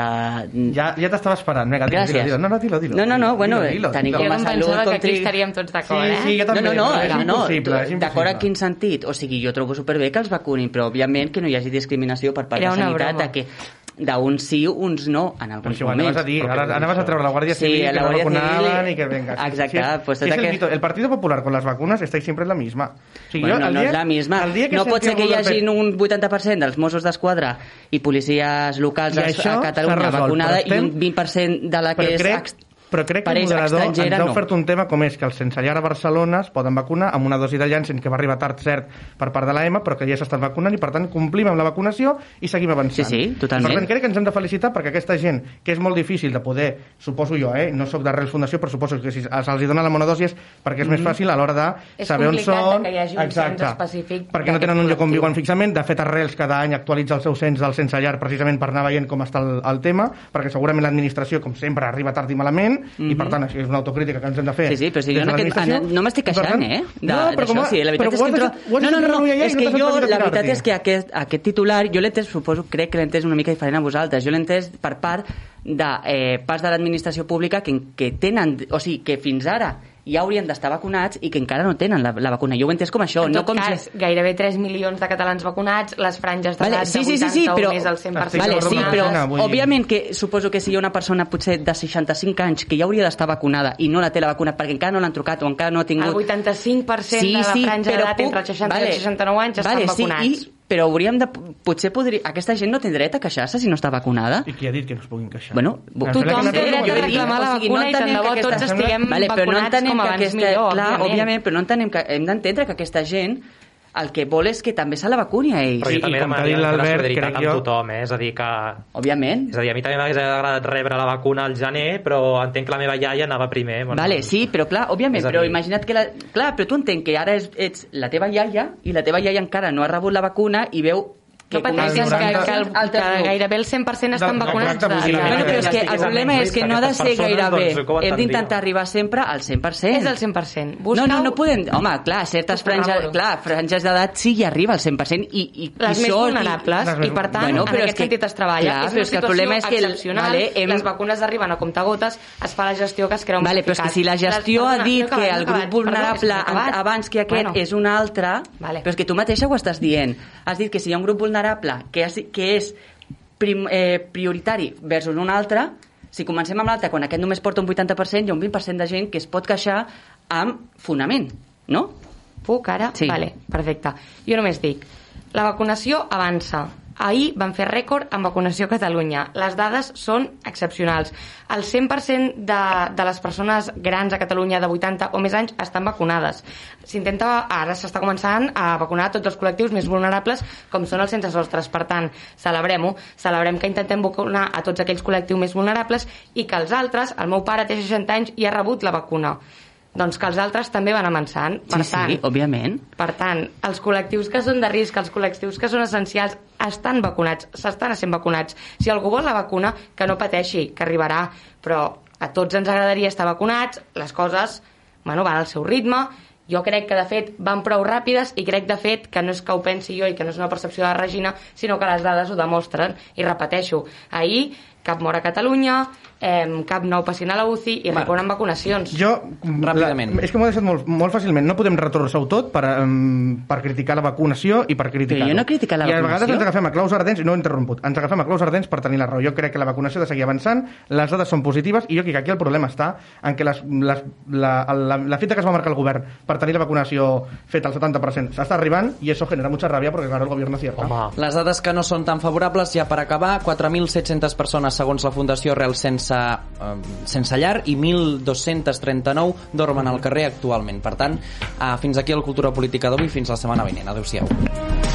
Ja, ja t'estava esperant. Vinga, dilo, dilo, dilo. No, no, dilo, dilo. No, no, no, bueno, Dilo, dilo, tenim dilo. Jo com a em salut, pensava que aquí estaríem tots d'acord, Sí, eh? sí, jo també. no, no, no, és no, no, d'acord en impossible. quin sentit? O sigui, jo trobo superbé que els vacunin, però òbviament que no hi hagi discriminació per part de sanitat broma. de que d'uns sí, uns no, en Però alguns si ho moments. anaves a dir, ara anaves a treure la Guàrdia Sí, Civil, la que no Guàrdia vacunaban Civil- y que venga. Sí, Exacte, sí, pues sí, es el, aquest- mito. el Partido Popular con las vacunas estáis siempre en la misma. O sigui, Bueno, jo, el no dia- és la misma. El dia que no pot ser que hi hagi molt un 80% dels Mossos d'Esquadra i policies locals I a, Catalunya vacunada però estem- i un 20% de la que però és crec, però crec que el moderador ens ha no. ofert un tema com és que els sense llar a Barcelona es poden vacunar amb una dosi de Janssen que va arribar tard, cert, per part de l'EMA, però que ja s'estan vacunant i, per tant, complim amb la vacunació i seguim avançant. Sí, sí, totalment. Per tant, crec que ens hem de felicitar perquè aquesta gent, que és molt difícil de poder, suposo jo, eh, no sóc d'Arrels Fundació, però suposo que si se'ls dona la monodosi és perquè és més fàcil a l'hora de És saber on són... que hi hagi un cens específic Perquè no tenen un lloc on viuen fixament. De fet, Arrels cada any actualitza el seu cens del sense llar precisament per anar veient com està el, el tema, perquè segurament l'administració, com sempre, arriba tard i malament, i per tant, això és una autocrítica que ens hem de fer. Sí, sí, però si jo en aquest, en, no m'estic queixant, tant, eh? De, no, però com a- sí, la veritat és que... Entro... No, no, no, no, és que jo, la veritat és que aquest, aquest titular, jo l'he entès, suposo, crec que l'he entès una mica diferent a vosaltres. Jo l'he entès per part de eh, pas de l'administració pública que, que tenen, o sigui, que fins ara ja haurien d'estar vacunats i que encara no tenen la, la vacuna. Jo ho he entès com això. En no com cas, si... gairebé 3 milions de catalans vacunats, les franges d'edat Vale, sí, sí, 80 sí, sí, però, més al 100% Estic vale, sí, però òbviament que suposo que si hi ha una persona potser de 65 anys que ja hauria d'estar vacunada i no la té la vacuna perquè encara no l'han trucat o encara no ha El tingut 85% de la franja però d'edat puc- entre els 60 i els 69 anys estan vale, vacunats. Sí, i, però hauríem de... Potser podria... Aquesta gent no té dret a queixar-se si no està vacunada. I qui ha dit que no es puguin queixar? Bueno, Tothom té no- dret a reclamar la no vacuna i tant de bo tots estiguem vale, no vacunats entenem com abans aquesta, millor, clar, òbviament. òbviament, però no entenem que hem d'entendre que aquesta gent el que vol és que també se la vacuni a ells. Però jo i també demanaria la l'Albert, solidaritat amb jo- tothom, eh? és a dir, que... Òbviament. És a dir, a mi també m'hagués agradat rebre la vacuna al gener, però entenc que la meva iaia anava primer. Bueno, Vale, sí, però clar, òbviament, però dir- imagina't que la... Clar, però tu entenc que ara és, ets la teva iaia i la teva iaia encara no ha rebut la vacuna i veu que No pateixis, que, 90 que, el, que gairebé el 100% estan Exacte, vacunats. de- la Bueno, però és que el problema és que no ha de ser gairebé. doncs, Hem d'intentar arribar sempre al 100%. És el 100%. No, Busca no, no podem... Home, clar, certes franges, clar, franges d'edat sí hi arriba al 100% i, i, les i més sort vulnerables Les i, per tant, Bueno, en però és aquest que- sentit es treballa. clar, és però una és que el situació problema és que el- excepcional, vale, hem- les vacunes arriben a comptagotes, es fa la gestió que es creu Vale, però és que si la gestió ha dit que el grup vulnerable an- abans que aquest és un altre, Vale. però és que tu mateixa ho estàs dient. Has dit que si hi ha un grup vulnerable que, és, que és prim, eh, prioritari versus un altre, si comencem amb l'altre, quan aquest només porta un 80%, hi ha un 20% de gent que es pot queixar amb fonament, no? Puc ara? Sí. Vale, perfecte. Jo només dic, la vacunació avança. Ahir van fer rècord en vacunació a Catalunya. Les dades són excepcionals. El 100% de, de les persones grans a Catalunya de 80 o més anys estan vacunades. S'intenta, ara s'està començant a vacunar tots els col·lectius més vulnerables com són els sense sostres. Per tant, celebrem-ho. Celebrem que intentem vacunar a tots aquells col·lectius més vulnerables i que els altres, el meu pare té 60 anys i ha rebut la vacuna doncs que els altres també van avançant. Per Sí, tant, sí, òbviament. per tant, els col·lectius que són de risc, els col·lectius que són essencials, estan vacunats, s'estan sent vacunats. Si algú vol la vacuna, que no pateixi, que arribarà, però a tots ens agradaria estar vacunats, les coses bueno, van al seu ritme, jo crec que de fet van prou ràpides i crec de fet que no és que ho pensi jo i que no és una percepció de la Regina, sinó que les dades ho demostren. I repeteixo, ahir cap mort a Catalunya, eh, cap nou pacient a la UCI i recorren vacunacions. Jo, Ràpidament. La, és que m'ho he deixat molt, molt fàcilment. No podem retorçar-ho tot per, um, per criticar la vacunació i per criticar Però jo no he criticat la I a vegades vacunació. ens agafem a claus ardents, no he interromput, ens agafem a claus ardents per tenir la raó. Jo crec que la vacunació ha de seguir avançant, les dades són positives i jo crec que aquí el problema està en que les, les, la, la, la fita que es va marcar el govern per tenir la vacunació feta al 70% s'està arribant i això genera mucha rabia perquè claro, el govern acierta. Home, Les dades que no són tan favorables, ja per acabar, 4.700 persones segons la Fundació Real sense, eh, sense llar i 1.239 dormen al carrer actualment. Per tant, eh, fins aquí el Cultura Política d'avui, fins la setmana vinent. Adéu-siau.